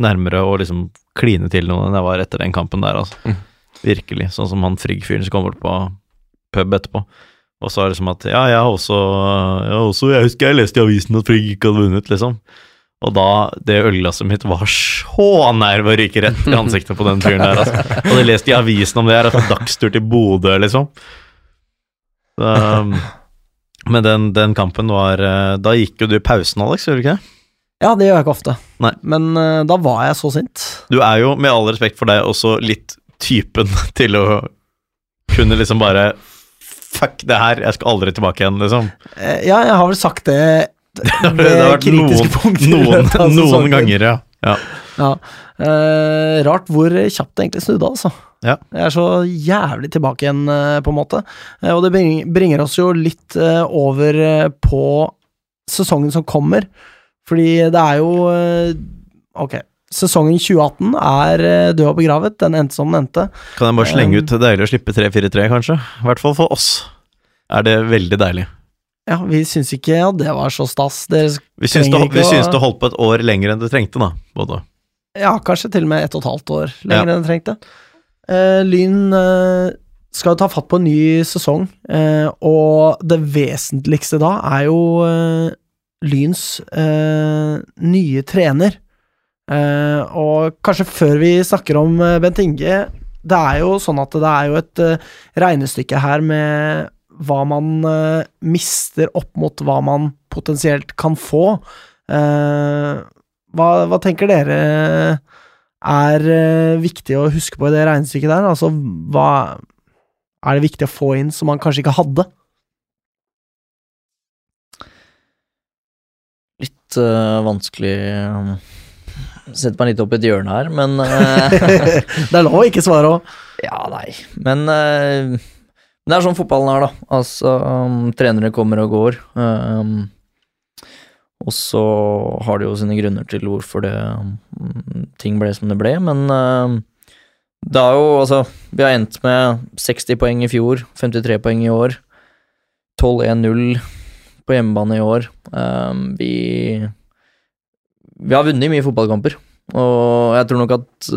Nærmere å liksom kline til noen enn jeg var etter den kampen der, altså. Mm. Virkelig. Sånn som han Frigg-fyren som kom bort på pub etterpå. Og sa liksom at ja, jeg har også, jeg, også, jeg husker jeg leste i avisen at Frigg ikke hadde vunnet, liksom. Og da, det ølglasset mitt var så nær ved å ryke rett i ansiktet på den fyren der, altså. Og hadde lest i avisen om det her, at dagstur til Bodø, liksom. Um, *laughs* men den, den kampen var eh, Da gikk jo du i pausen, Alex, gjorde du ikke det? Ja, det gjør jeg ikke ofte. Nei. Men uh, da var jeg så sint. Du er jo, med all respekt for deg, også litt typen *laughs* til å kunne liksom bare Fuck det her, jeg skal aldri tilbake igjen, liksom. Eh, ja, jeg har vel sagt det *laughs* Det har ved vært kritiske noen, punkter. noen, noen ganger, ja. ja. Ja. Uh, rart hvor kjapt det egentlig snudde, altså. Ja. Jeg er så jævlig tilbake igjen, eh, på en måte. Eh, og det bringer, oss jo litt eh, over på sesongen som kommer. Fordi det er jo Ok. Sesongen 2018 er død og begravet. Den endte som den endte. Kan jeg bare slenge ut deilig å slippe 3-4-3, kanskje? I hvert fall for oss er det veldig deilig. Ja, vi syns ikke at det var så stas. Dere Vi syns det, vi syns det holdt på et år lenger enn det trengte, da. Både. Ja, kanskje til og med ett og et halvt år lenger Ja. enn det trengte. Eh, Lyn eh, skal ta fatt på en ny sesong, eh, og det vesentligste da er jo Lyns nye trener. Og kanskje før vi snakker om Bent Inge, det er jo sånn at det er jo et regnestykke her med hva man mister opp mot hva man potensielt kan få. Hva, hva tenker dere er eh, viktig å huske på i det regnestykket der? Altså, hva er det viktig å få inn som man kanskje ikke hadde? Litt øh, vanskelig um, Setter meg litt opp i et hjørne her, men øh, *laughs* det er lov å ikke svare òg. Ja, nei. Men øh, det er sånn fotballen er, da. Altså, um, trenere kommer og går. Um, og så har det jo sine grunner til hvorfor det um, ting ble som det ble, men um, det er jo altså Vi har endt med 60 poeng i fjor, 53 poeng i år. 12-1-0 på hjemmebane i år. Um, vi Vi har vunnet mye fotballkamper. Og jeg tror nok at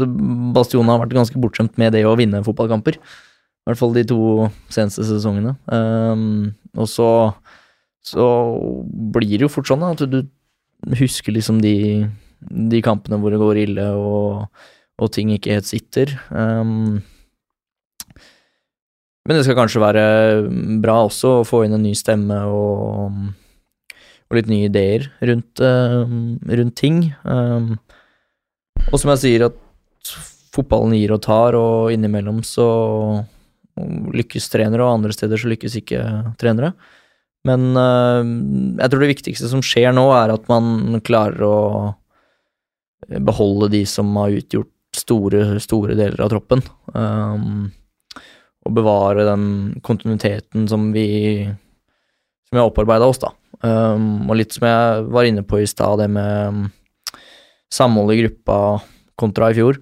Bastionen har vært ganske bortskjemt med det å vinne fotballkamper. I hvert fall de to seneste sesongene. Um, og så så blir det jo fort sånn at du husker liksom de, de kampene hvor det går ille og, og ting ikke helt sitter. Um, men det skal kanskje være bra også å få inn en ny stemme og, og litt nye ideer rundt, um, rundt ting. Um, og som jeg sier, at fotballen gir og tar, og innimellom så lykkes trenere, og andre steder så lykkes ikke trenere. Men øh, jeg tror det viktigste som skjer nå, er at man klarer å beholde de som har utgjort store, store deler av troppen. Um, og bevare den kontinuiteten som vi som har opparbeida oss, da. Um, og litt som jeg var inne på i stad, det med samhold i gruppa kontra i fjor.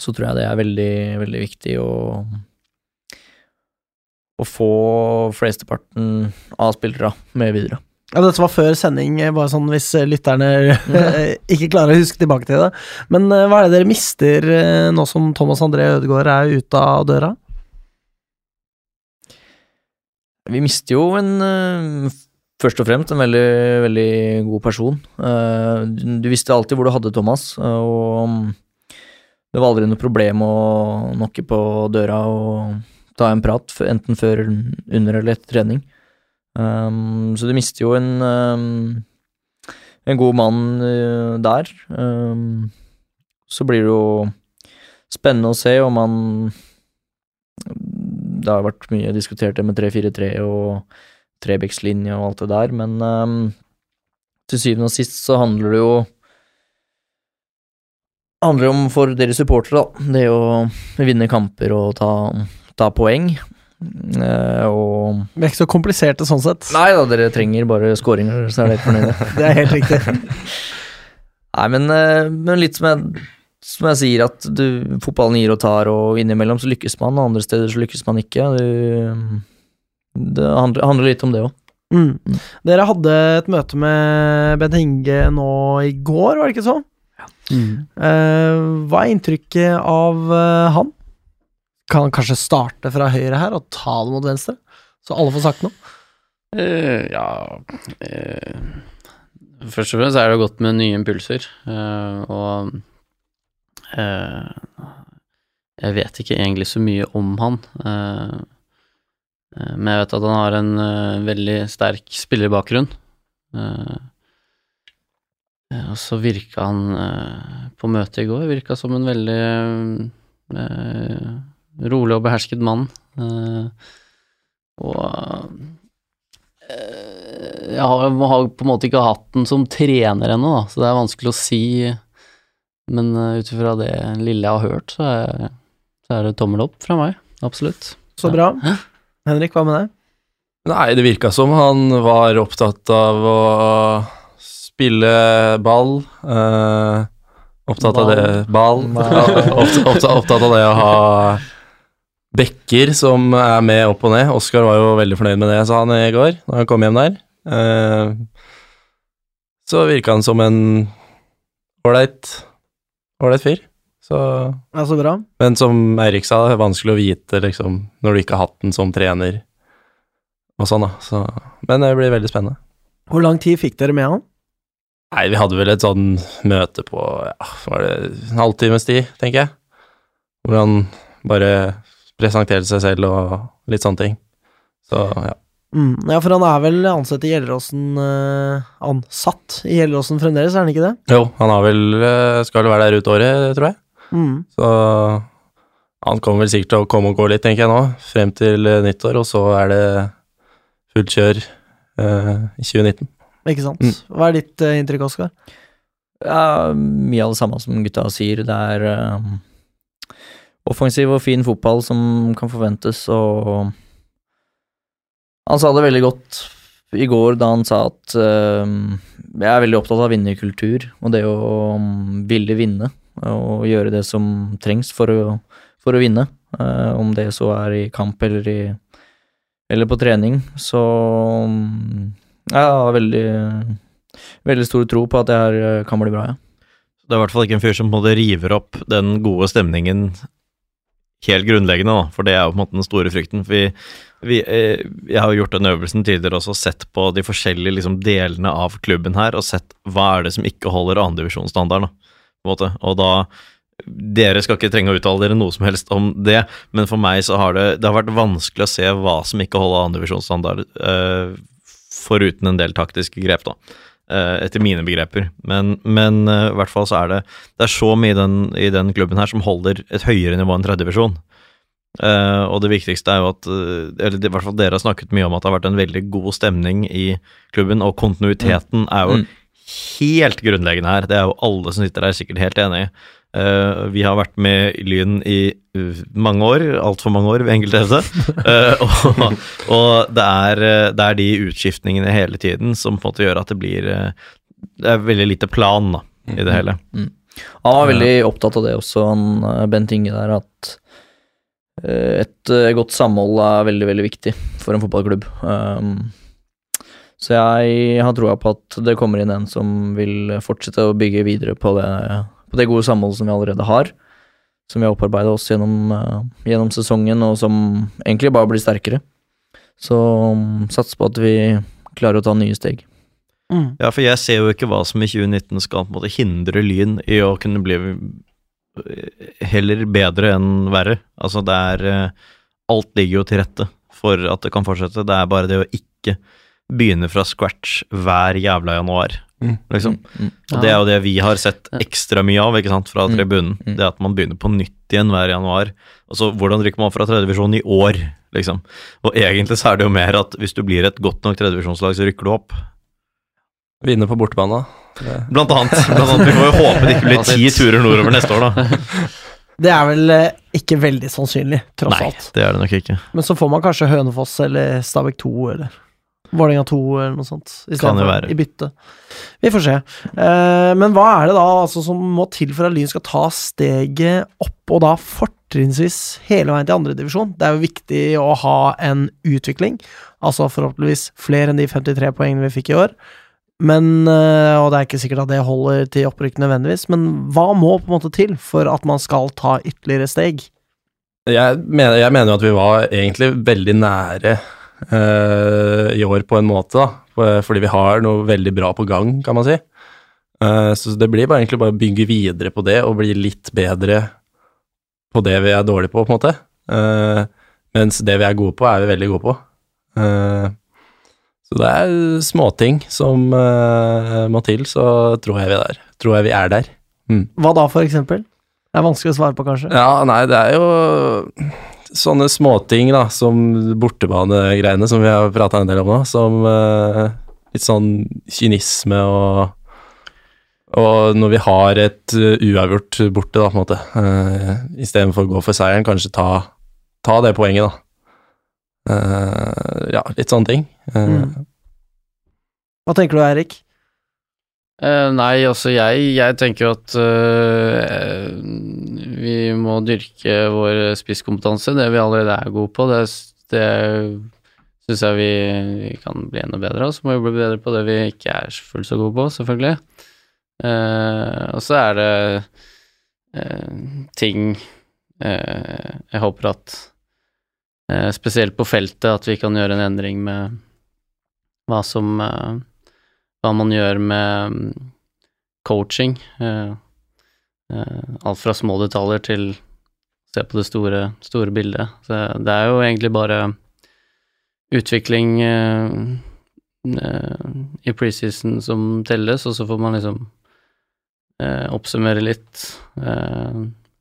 så tror jeg det er veldig, veldig viktig å å få flesteparten av spillere med videre. Ja, dette var før sending, eh, bare sånn hvis eh, lytterne *laughs* ikke klarer å huske tilbake til det. Men eh, hva er det dere mister eh, nå som Thomas André Ødegaard er ute av døra? Vi mister jo en eh, Først og fremst en veldig, veldig god person. Eh, Du visste alltid hvor du hadde Thomas, eh, og mm, det var aldri noe problem å nokke på døra og ta en prat, enten før, under eller etter trening. Um, så du mister jo en um, en god mann uh, der. Um, så blir det jo spennende å se om han Det har vært mye diskutert det med 3-4-3 og trebekslinje og alt det der, men um, til syvende og sist så handler det jo handler om for dere supportere, da. Det å vinne kamper og ta, ta poeng. Uh, og Vi er ikke så kompliserte sånn sett. Nei da, dere trenger bare skåringer, så er dere fornøyde. *laughs* Det er helt riktig. *laughs* Nei, men, eh, men litt som jeg, som jeg sier, at du, fotballen gir og tar, og innimellom så lykkes man, og andre steder så lykkes man ikke. Du, det handler, handler litt om det òg. Mm. Dere hadde et møte med Bent Inge nå i går, var det ikke så? Eh, hva er inntrykket av uh, han? Kan kanskje starte fra høyre her og ta det mot venstre? Så alle får sagt noe. Uh, ja uh, Først og fremst er det godt med nye impulser, uh, og Jeg vet ikke egentlig så mye om han, men jeg vet at han har en veldig sterk spillerbakgrunn. Og så virka han på møtet i går virka som en veldig rolig og behersket mann. Eh, og eh, jeg har, har på en måte ikke hatt den som trener ennå, da, så det er vanskelig å si. Men uh, ut ifra det lille jeg har hørt, så er, så er det tommel opp fra meg. Absolutt. Så bra. Henrik, hva med deg? Nei, det virka som han var opptatt av å spille ball. eh, opptatt av det Ball. opptatt, *laughs* opptatt, opptatt av det å ha bekker som er med opp og ned. Oskar var jo veldig fornøyd med det, sa han i går, når han kom hjem der. Eh, så virka han som en ålreit ålreit fyr. Så Ja, så bra. men som Eirik sa, det er vanskelig å vite liksom, når du ikke har hatt den som trener og sånn, da. Så, men det blir veldig spennende. Hvor lang tid fikk dere med han? Nei, vi hadde vel et sånn møte på ja, var det en halvtimes tid, tenker jeg. Hvor han bare presenterte seg selv og litt sånne ting. Så ja. Mm. Ja, for han er vel ansatt i Gjelleråsen uh, Ansatt i Gjelleråsen fremdeles, er han ikke det? Jo, han har vel eh, skal vel være der ut året, tror jeg. Mm. Så han kommer vel sikkert til å komme og gå litt, tenker jeg nå, frem til eh, nyttår, og så er det fullt kjør eh, i 2019. Ikke sant? Mm. Hva er ditt inntrykk, Oskar? Ja, mye av det samme som gutta sier. Det er offensiv og fin fotball som kan forventes, og han sa det veldig godt i går da han sa at uh, jeg er veldig opptatt av vinnerkultur og det å um, ville vinne og gjøre det som trengs for å, for å vinne. Uh, om det så er i kamp eller, i, eller på trening. Så um, jeg har veldig, veldig stor tro på at det her eh, kan bli bra, ja. Det er i hvert fall ikke en fyr som måte river opp den gode stemningen helt grunnleggende, da, for det er jo på en måte den store frykten. For vi, vi, eh, jeg har jo gjort den øvelsen tidligere også, sett på de forskjellige liksom, delene av klubben her, og sett hva er det som ikke holder andredivisjonsstandarden. Og da Dere skal ikke trenge å uttale dere noe som helst om det, men for meg så har det, det har vært vanskelig å se hva som ikke holder andredivisjonsstandard, eh, foruten en del taktiske grep, da etter mine begreper. Men, men eh, i hvert fall så er det Det er så mye i den, i den klubben her som holder et høyere nivå enn tredjedivisjon. Uh, og det viktigste er jo at eh, Eller i hvert fall dere har snakket mye om at det har vært en veldig god stemning i klubben, og kontinuiteten er jo Mm. helt grunnleggende her. Det er jo alle som sitter her sikkert helt enig i. Eh, vi har vært med i Lyn i uh, mange år, altfor mange år, ved enkelte hevde. *laughs* Eh, og og det, er, eh, det er de utskiftningene hele tiden som på en måte gjør at det blir eh, Det er veldig lite plan da, i det hele. Mm. Han var veldig opptatt av det også, han eh, Bent Inge der, at eh, et eh, godt samhold er veldig, veldig viktig for en fotballklubb. Um, så jeg har troa på at det kommer inn en som vil fortsette å bygge videre på det, på det gode samholdet som vi allerede har. Som vi har opparbeida oss gjennom, eh, gjennom sesongen, og som egentlig bare blir sterkere. Så um, sats på at vi klarer å ta nye steg. Mm. Ja, for jeg ser jo ikke hva som i 2019 skal på en måte hindre Lyn i å kunne bli eh, heller bedre enn verre. Altså, det er eh, Alt ligger jo til rette for at det kan fortsette. Det er bare det å ikke begynne fra scratch hver jævla januar. Liksom. Mm. Og det er jo det vi har sett ekstra mye av, ikke sant, fra Mm. tribunen. Mm. Det at man begynner på nytt igjen hver januar. Altså, hvordan rykker man opp fra tredjevisjon i år, liksom? Og egentlig så er det jo mer at hvis du blir et godt nok tredjevisjonslag, så rykker du opp. Vinne på bortebane. Blant annet. Blant annet. Vi får jo håpe det ikke blir ti turer nordover neste år, da. *laughs* Det er vel eh, ikke veldig sannsynlig, tross Nei, alt. det er det nok ikke. Men så får man kanskje Hønefoss eller Stabæk 2 eller Vålerenga 2 eller noe sånt. i Kan jo være. I bytte. Vi får se. Eh, men hva er det da altså, som må til for at Lyn skal ta steget opp, og da fortrinnsvis hele veien til andredivisjon? Det er jo viktig å ha en utvikling, altså forhåpentligvis flere enn de 53 poengene vi fikk i år. Men, eh, og det er ikke sikkert at det holder til opprykk nødvendigvis, men hva må på en måte til for at man skal ta ytterligere steg? jeg, mener, jeg mener jo at vi var egentlig veldig nære eh, i år på en måte, da. Fordi vi har noe veldig bra på gang, kan man si. Uh, så det blir bare egentlig bare å bygge videre på det og bli litt bedre på det vi er dårlige på, på en måte. Uh, mens det vi er gode på, er vi veldig gode på. Så det er småting som må til, så tror jeg vi er der. Tror jeg vi er der. Hva da, for eksempel? Det er vanskelig å svare på, kanskje. Ja, nei, det er jo sånne småting, da, som bortebanegreiene som vi har prata en del om nå, som uh, litt sånn kynisme og Og når vi har et eh, uavgjort borte, da, på en måte, uh, istedenfor å gå for seieren, kanskje ta, ta det poenget, da. Uh, ja, litt sånne ting. Uh, Mm. Hva tenker du, Eirik? Eh, nei, altså jeg, jeg tenker at uh, vi må dyrke vår spisskompetanse, det vi allerede er gode på. Det, det syns jeg vi, vi kan bli enda bedre av. Så må vi bli bedre på det vi ikke er fullt så gode på, selvfølgelig. Uh, og så er det ting jeg håper at Spesielt på feltet, at vi kan gjøre en endring med hva som hva man gjør med mm, coaching. eh, eh, alt fra små detaljer til se på det store, store bildet. Så det er jo egentlig bare utvikling eh, i preseason som telles, og så får man liksom oppsummere litt,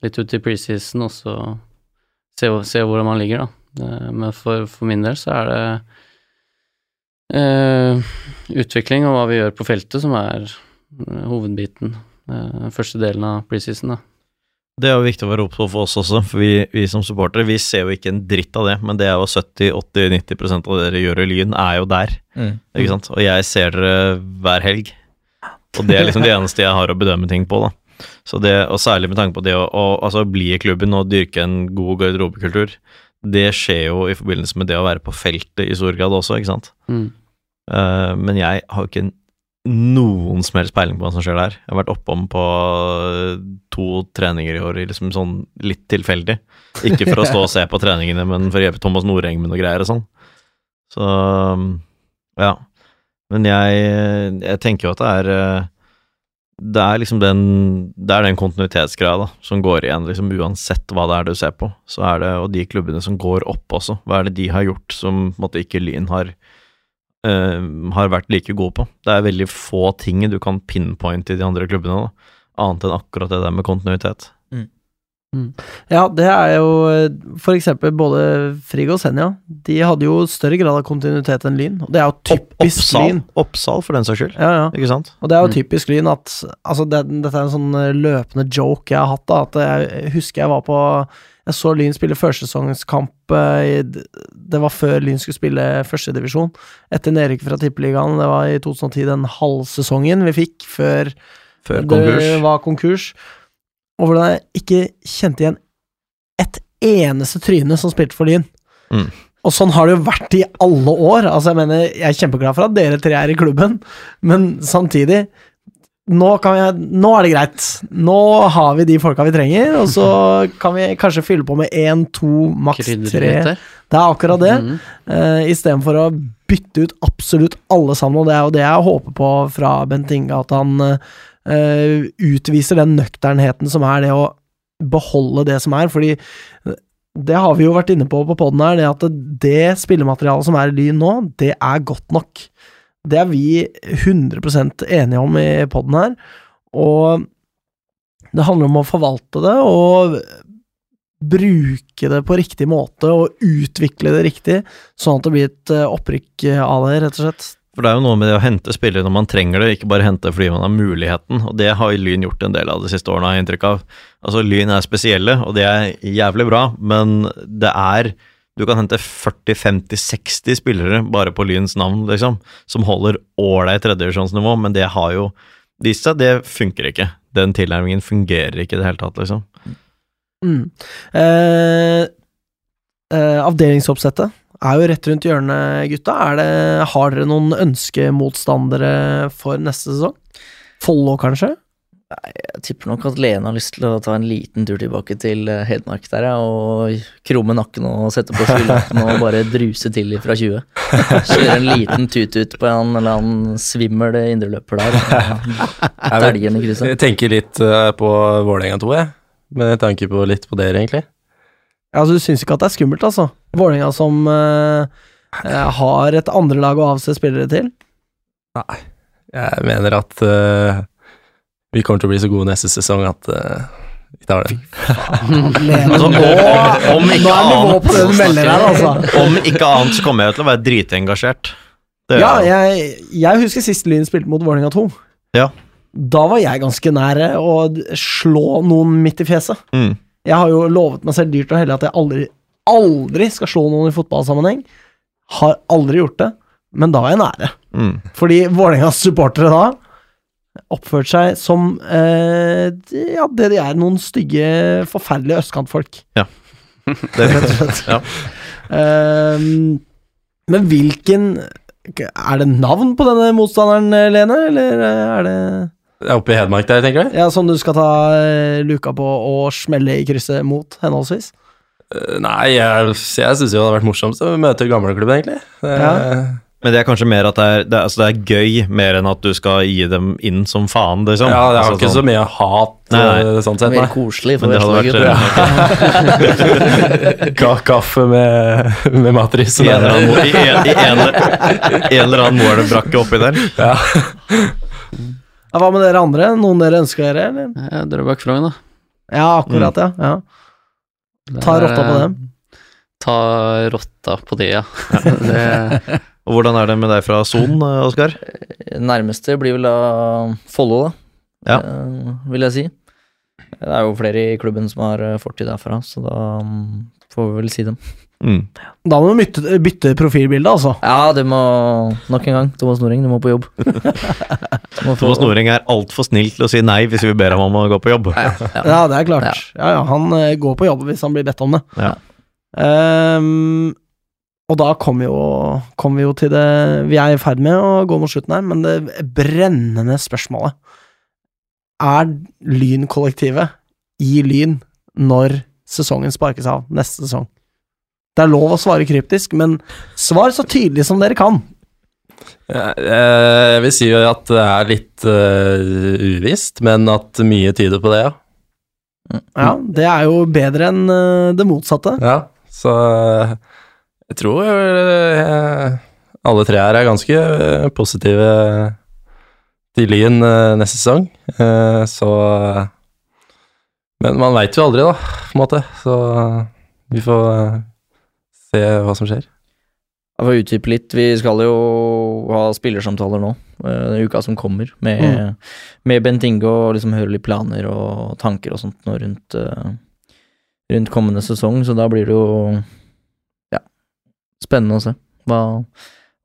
litt ut i preseason, og så se, se hvordan man ligger, da. Men for, for min del så er det Eh, utvikling og hva vi gjør på feltet, som er eh, hovedbiten. eh, første delen av preseason, da. Det er jo viktig å være opptatt for oss også, for vi, vi som supportere vi ser jo ikke en dritt av det, men det er jo 70-80-90% av det dere gjør i Lyn, er jo der. Mm. Ikke sant? Og jeg ser dere hver helg, og det er liksom det eneste jeg har å bedømme ting på, da. Så det, og særlig med tanke på det å, å altså bli i klubben og dyrke en god garderobekultur, det skjer jo i forbindelse med det å være på feltet i stor grad også, ikke sant. Mm. Eh, men jeg har jo ikke noen som helst peiling på hva som skjer der. Jeg har vært oppom på eh, to treninger i år, liksom sånn litt tilfeldig. Ikke for å stå og se på treningene, men for å hjelpe Thomas Noreng med noe greier og sånn. Så um, ja. Men jeg, jeg tenker jo at det er eh, Det er liksom den Det er den kontinuitetsgreia da, som går igjen, liksom uansett hva det er du ser på. Så er det, og de klubbene som går opp også, hva er det de har gjort som på en måte ikke Lyn har eh, har vært like gode på. Det er veldig få ting du kan pinpointe i de andre klubbene, da, annet enn akkurat det der med kontinuitet. Ja, det er jo eh, for eksempel både Frigg og Senja. De hadde jo større grad av kontinuitet enn Lyn, og det er jo typisk oppsal, Lyn. oppsal, for den saks skyld. Ja, ja. Ikke sant? Og det er jo Mm. typisk Lyn at Altså, det, dette er en sånn løpende joke jeg har hatt, da. At jeg husker jeg var på Jeg så Lyn spille førstesesongskamp eh, Det var før Lyn skulle spille førstedivisjon. Etter nedrykk fra Tippeligaen. Det var i 2010, den halvsesongen vi fikk før Før. Det var konkurs. Og hvordan jeg ikke kjente igjen et eneste tryne som spilte for Lyn. Mm. Og sånn har det jo vært i alle år. Altså, jeg mener, jeg er kjempeglad for at dere tre er i klubben, men samtidig nå, kan jeg, nå er det greit. Nå har vi de folka vi trenger, og så *laughs* kan vi kanskje fylle på med én, to, maks tre. Det er akkurat det. Mm. Uh, Istedenfor å bytte ut absolutt alle sammen, og det er jo det jeg håper på fra Bent Inge, at han uh, utviser den nøkternheten som er det å beholde det som er, fordi eh, det har vi jo vært inne på på poden her, det at det spillematerialet som er i Lyn nå, det er godt nok. Det er vi 100 enige om i poden her, og det handler om å forvalte det og bruke det på riktig måte og utvikle det riktig, sånn at det blir et eh, opprykk av det, rett og slett. For det er jo noe med det å hente spillere når man trenger det, ikke bare hente fordi man har muligheten, og det har Lyn gjort en del av de siste årene, har jeg inntrykk av. Altså, Lyn er spesielle, og det er jævlig bra, men det er Du kan hente 40-50-60 spillere bare på Lyns navn, liksom, som holder ålreit tredjedivisjonsnivå, men det har jo vist seg, det funker ikke. Den tilnærmingen fungerer ikke i det hele tatt, liksom. Mm. Eh, eh, avdelingsoppsettet er jo rett rundt hjørnet, gutta. Det, har dere noen ønskemotstandere for neste sesong? Follo, kanskje? Jeg tipper nok at Lene har lyst til å ta en liten tur tilbake til eh, Hedmark der, ja, og krumme nakken og sette på skylappen og bare druse til fra 20. *laughs* Kjøre en liten tut-ut på en eller annen svimmel indreløper der. Jeg *laughs* Telgen i krysset. Jeg tenker litt eh, på Vålerenga 2, jeg. Med tanke på litt på dere, egentlig. Ja, altså, Du syns ikke at det er skummelt, altså? Vålerenga som eh, har et andre lag å avse spillere til? Nei. Jeg mener at eh, vi kommer til å bli så gode neste sesong at uh, vi tar det. Altså, og, om ikke annet melder her, altså. Om ikke annet så kommer jeg til å være dritengasjert. Det Ja, jeg, jeg husker sist Lyn spilte mot Vålerenga 2. Ja. Da var jeg ganske nære å slå noen midt i fjeset. Mm. Jeg har jo lovet meg selv dyrt og hellig at jeg aldri, aldri skal slå noen i fotballsammenheng. Har aldri gjort det, men da var jeg nære. Mm. Fordi Vålerengas supportere da oppførte seg som eh, de- ja, det de er, noen stygge, forferdelige østkantfolk. *laughs* Det er rett og slett. Ja. Ehm, men hvilken Er det navn på denne motstanderen, Lene, eller er det Det er oppe i Hedmark der, tenker du? ja, Som du skal ta eh, luka på og smelle i krysset mot, henholdsvis? Uh, Nei, jeg, jeg syns jo det hadde vært morsomt å møte gamleklubben, egentlig. Uh, Ja. Men det er kanskje mer at det er, det, er, altså det er gøy, mer enn at du skal gi dem inn som faen, liksom. Ja, det har Altså, ikke så sånn- mye hat Nei, nei. eh, sånn sett, Mer koselig for vært Vestlandsgutt. *laughs* Ka- Kaffe med, med matris. I en eller annen, målebrakke oppi der. Ja. Ja, hva med dere andre? Noen dere ønsker dere, eller? Ja, Drøbak Frogn, da. Ja, akkurat, ja. ja. Ta er, rotta på eh, dem. Ta rotta på *laughs* det, ja. det, Og hvordan er det med deg fra Son, eh, Oskar? Nærmeste blir vel da Follo, da. Ja. eh, vil jeg si. Det er jo flere i klubben som har eh, fortid derfra, så da mm, får vi vel si dem. Mm. Da må du bytte, bytte profilbilde, altså. Ja, du må Nok en gang, Thomas Noreng, du må på jobb. *laughs* Må få- Thomas Noring er altfor snill til å si nei hvis vi ber ham om å gå på jobb. Ja, ja. Ja, det er klart. Ja, ja, Han eh, går på jobb hvis han blir bedt om det. Ja. Og da kommer jo, kom vi jo til det Vi er i ferd med å gå mot slutten her, men det brennende spørsmålet Er Lyn-kollektivet i Lyn når sesongen sparkes av neste sesong? Det er lov å svare kryptisk, men svar så tydelig som dere kan. Eh, Jeg vil si jo at det er litt uh, uvisst, men at mye tyder på det, ja. Ja, Det er jo bedre enn eh, det motsatte. ja. Så jeg tror eh, alle tre her er ganske eh, positive til Lyn eh, neste sesong. Så Men man veit jo aldri, da, på en måte. Så vi får se hva som skjer. Jeg får utdype litt. Vi skal jo ha spillersamtaler nå, den uka som kommer, med, Mm. med Bent Inge og liksom høre litt planer og tanker og sånt nå rundt, rundt kommende sesong, så da blir det jo spennende å se hva,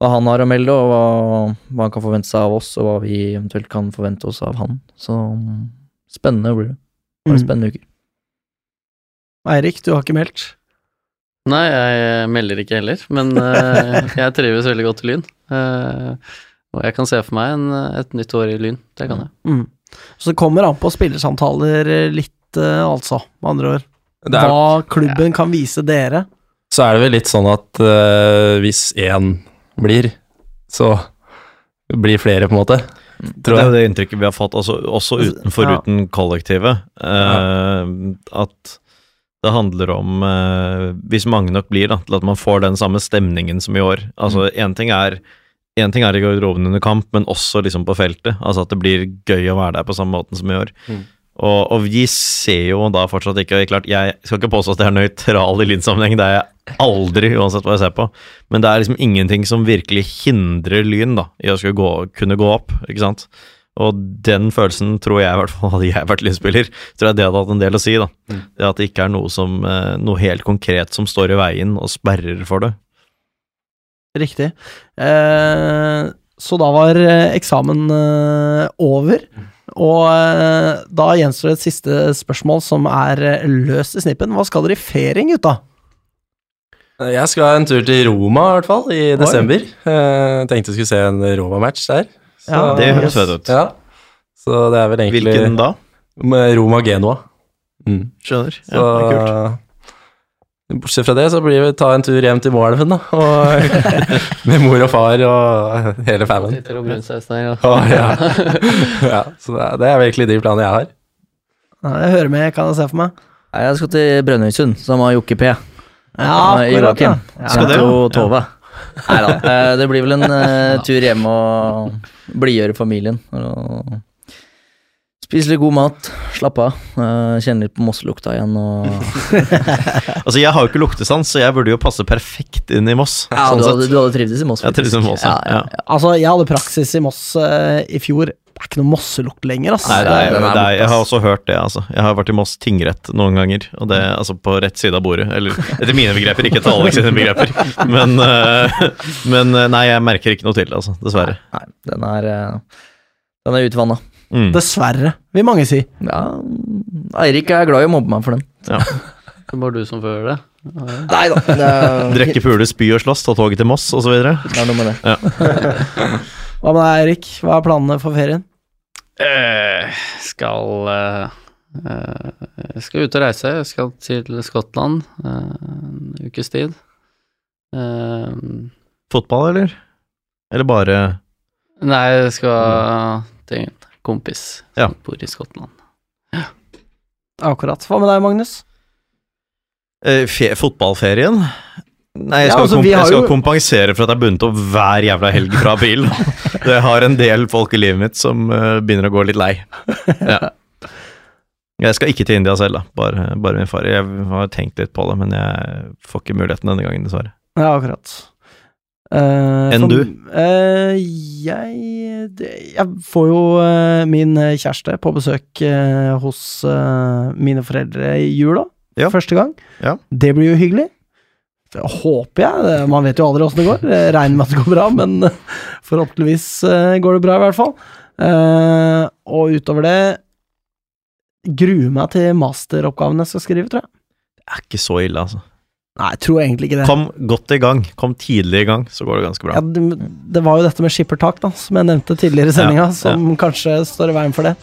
hva han har å melde, og hva, hva han kan forvente seg av oss, og hva vi eventuelt kan forvente oss av han. Så spennende blir det. Blir Mm. spennende uker. Eirik, du har ikke meldt. Nei, jeg melder ikke heller, men uh, *laughs* jeg trives veldig godt i Lyn. Uh, og jeg kan se for meg en, et nytt år i Lyn. Det kan jeg. Mm. Så det kommer an på spillersamtaler eh, litt, uh, altså, med andre ord. Er, Hva klubben kan vise dere. Så er det vel litt sånn at uh, hvis én blir, så blir flere, på en måte. Det Tror er jo jeg. det inntrykket vi har fått, altså, også utenfor Ja. uten kollektivet. Eh, at det handler om uh, Hvis mange nok blir, da, til at man får den samme stemningen som i år. Altså, én ting er en ting er i garderoben under kamp, men også liksom på feltet. Altså At det blir gøy å være der på samme måten som i år. Mm. Og, og vi ser jo da fortsatt ikke klart, Jeg skal ikke påstå at jeg er nøytral i Lyn-sammenheng, det er jeg aldri, uansett hva jeg ser på. Men det er liksom ingenting som virkelig hindrer Lyn da, i å gå, kunne gå opp. ikke sant? Og den følelsen tror jeg, i hvert fall *laughs* hadde jeg vært Lyn-spiller, tror jeg det hadde hatt en del å si. da. Mm. Det At det ikke er noe, som, eh, noe helt konkret som står i veien og sperrer for det. Riktig. Eh, så da var eh, eksamen eh, over, og eh, da gjenstår det et siste spørsmål som er eh, løst i snippen. Hva skal dere i ferien, gutta? Jeg skal en tur til Roma, i hvert fall, i Oi. desember. Eh, tenkte jeg skulle se en Roma-match der. Så- Ja, Det høres fett ut. Ja. Så det er vel egentlig Hvilken da? Med Roma-Genoa. Mm. Skjønner. Så det er kult. Bortsett fra det, så blir vi ta en tur hjem til Moelven, da. Og, *laughs* med mor og far og hele fanen. Sitter og brunsaus der, ja. Å, ja. ja, så det er, virkelig de planene jeg har. Ja, Jeg hører med, kan jeg se for meg. Jeg skal til Brønnøysund, sammen med Jokke P. Ja, akkurat, ja. Joakim. Skal det, ja? Og Tove. Nei da. eh, Det blir vel en uh, tur hjem og blidgjøre familien. Og spise litt god mat, slappe av. eh, Kjenne litt på Mosselukta igjen og *laughs* Altså, Jeg har jo ikke luktesans, så jeg burde jo passe perfekt inn i Moss. Ja, sånn du hadde, du hadde trivdes i Moss. Jeg trivdes i. Moss, ja. ja, ja. Altså, jeg hadde praksis i Moss uh, i fjor. Det er ikke noe mosselukt lenger, altså. Nei, det er, er det er, jeg har også hørt det, altså. Jeg har vært i Moss tingrett noen ganger, og det altså på rett side av bordet. Eller etter mine begreper, ikke etter Alex sine begreper. Men, uh, men nei, jeg merker ikke noe til det, altså. Dessverre. Nei, den er uh, Den er utvanna. Mm. Dessverre, vil mange si. Ja, Eirik er glad i å mobbe meg for den. *laughs* Det er bare du som får gjøre det. Nei da. Det er, Drikke, pule, spy og slåss, ta toget til Moss, osv. det er noe med det. *laughs* Hva med deg, Eirik? Hva er planene for ferien? Eh, skal eh, eh, Jeg skal ut og reise. Jeg skal til Skottland eh, en ukes tid. Eh, Fotball, eller? Eller bare nei, jeg skal en kompis Ja. som bor i Skottland. Akkurat. Hva med deg, Magnus? eh, fe fotballferien? Nei, jeg Ja, skal, altså, komp jeg skal jo- kompensere for at jeg er bundet opp hver jævla helg fra april. *laughs* Det har en del folk i livet mitt som uh, begynner å gå litt lei. Ja. Jeg skal ikke til India selv, da. Bare, bare min far. Jeg har tenkt litt på det, men jeg får ikke muligheten denne gangen, dessverre. Ja, akkurat. Eh, Enn du? Uh, jeg Jeg får jo uh, min kjæreste på besøk hos mine foreldre i jula. Ja. Første gang. Ja. Det blir jo hyggelig. Det håper jeg. Man vet jo aldri åssen det går. Jeg regner med at det går bra, men *laughs* forhåpentligvis går det bra, i hvert fall. Og utover det gruer meg til masteroppgaven jeg skal skrive, tror jeg. Det er ikke så ille, altså. Nei, jeg tror egentlig ikke det. Kom godt i gang. Kom tidlig i gang, så går det ganske bra. Ja, det, det var jo dette med skippertak, da, som jeg nevnte tidligere i sendinga, Ja, som kanskje står i veien for det.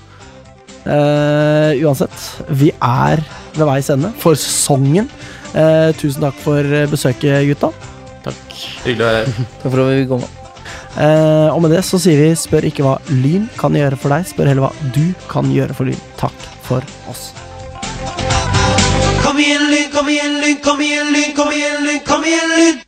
Uh, uansett, vi er ved veis ende for sesongen. Uh, tusen takk for besøket, gutta. Takk. Hyggelig å være her. *laughs* Takk for at vi kom. Uh, og med det så sier vi spør ikke hva Lyn kan gjøre for deg, spør heller hva du kan gjøre for Lyn. Takk for oss. Kom igjen, igjen, Lyn, kom igjen, Lyn, kom igjen, Lyn, kom igjen, Lyn!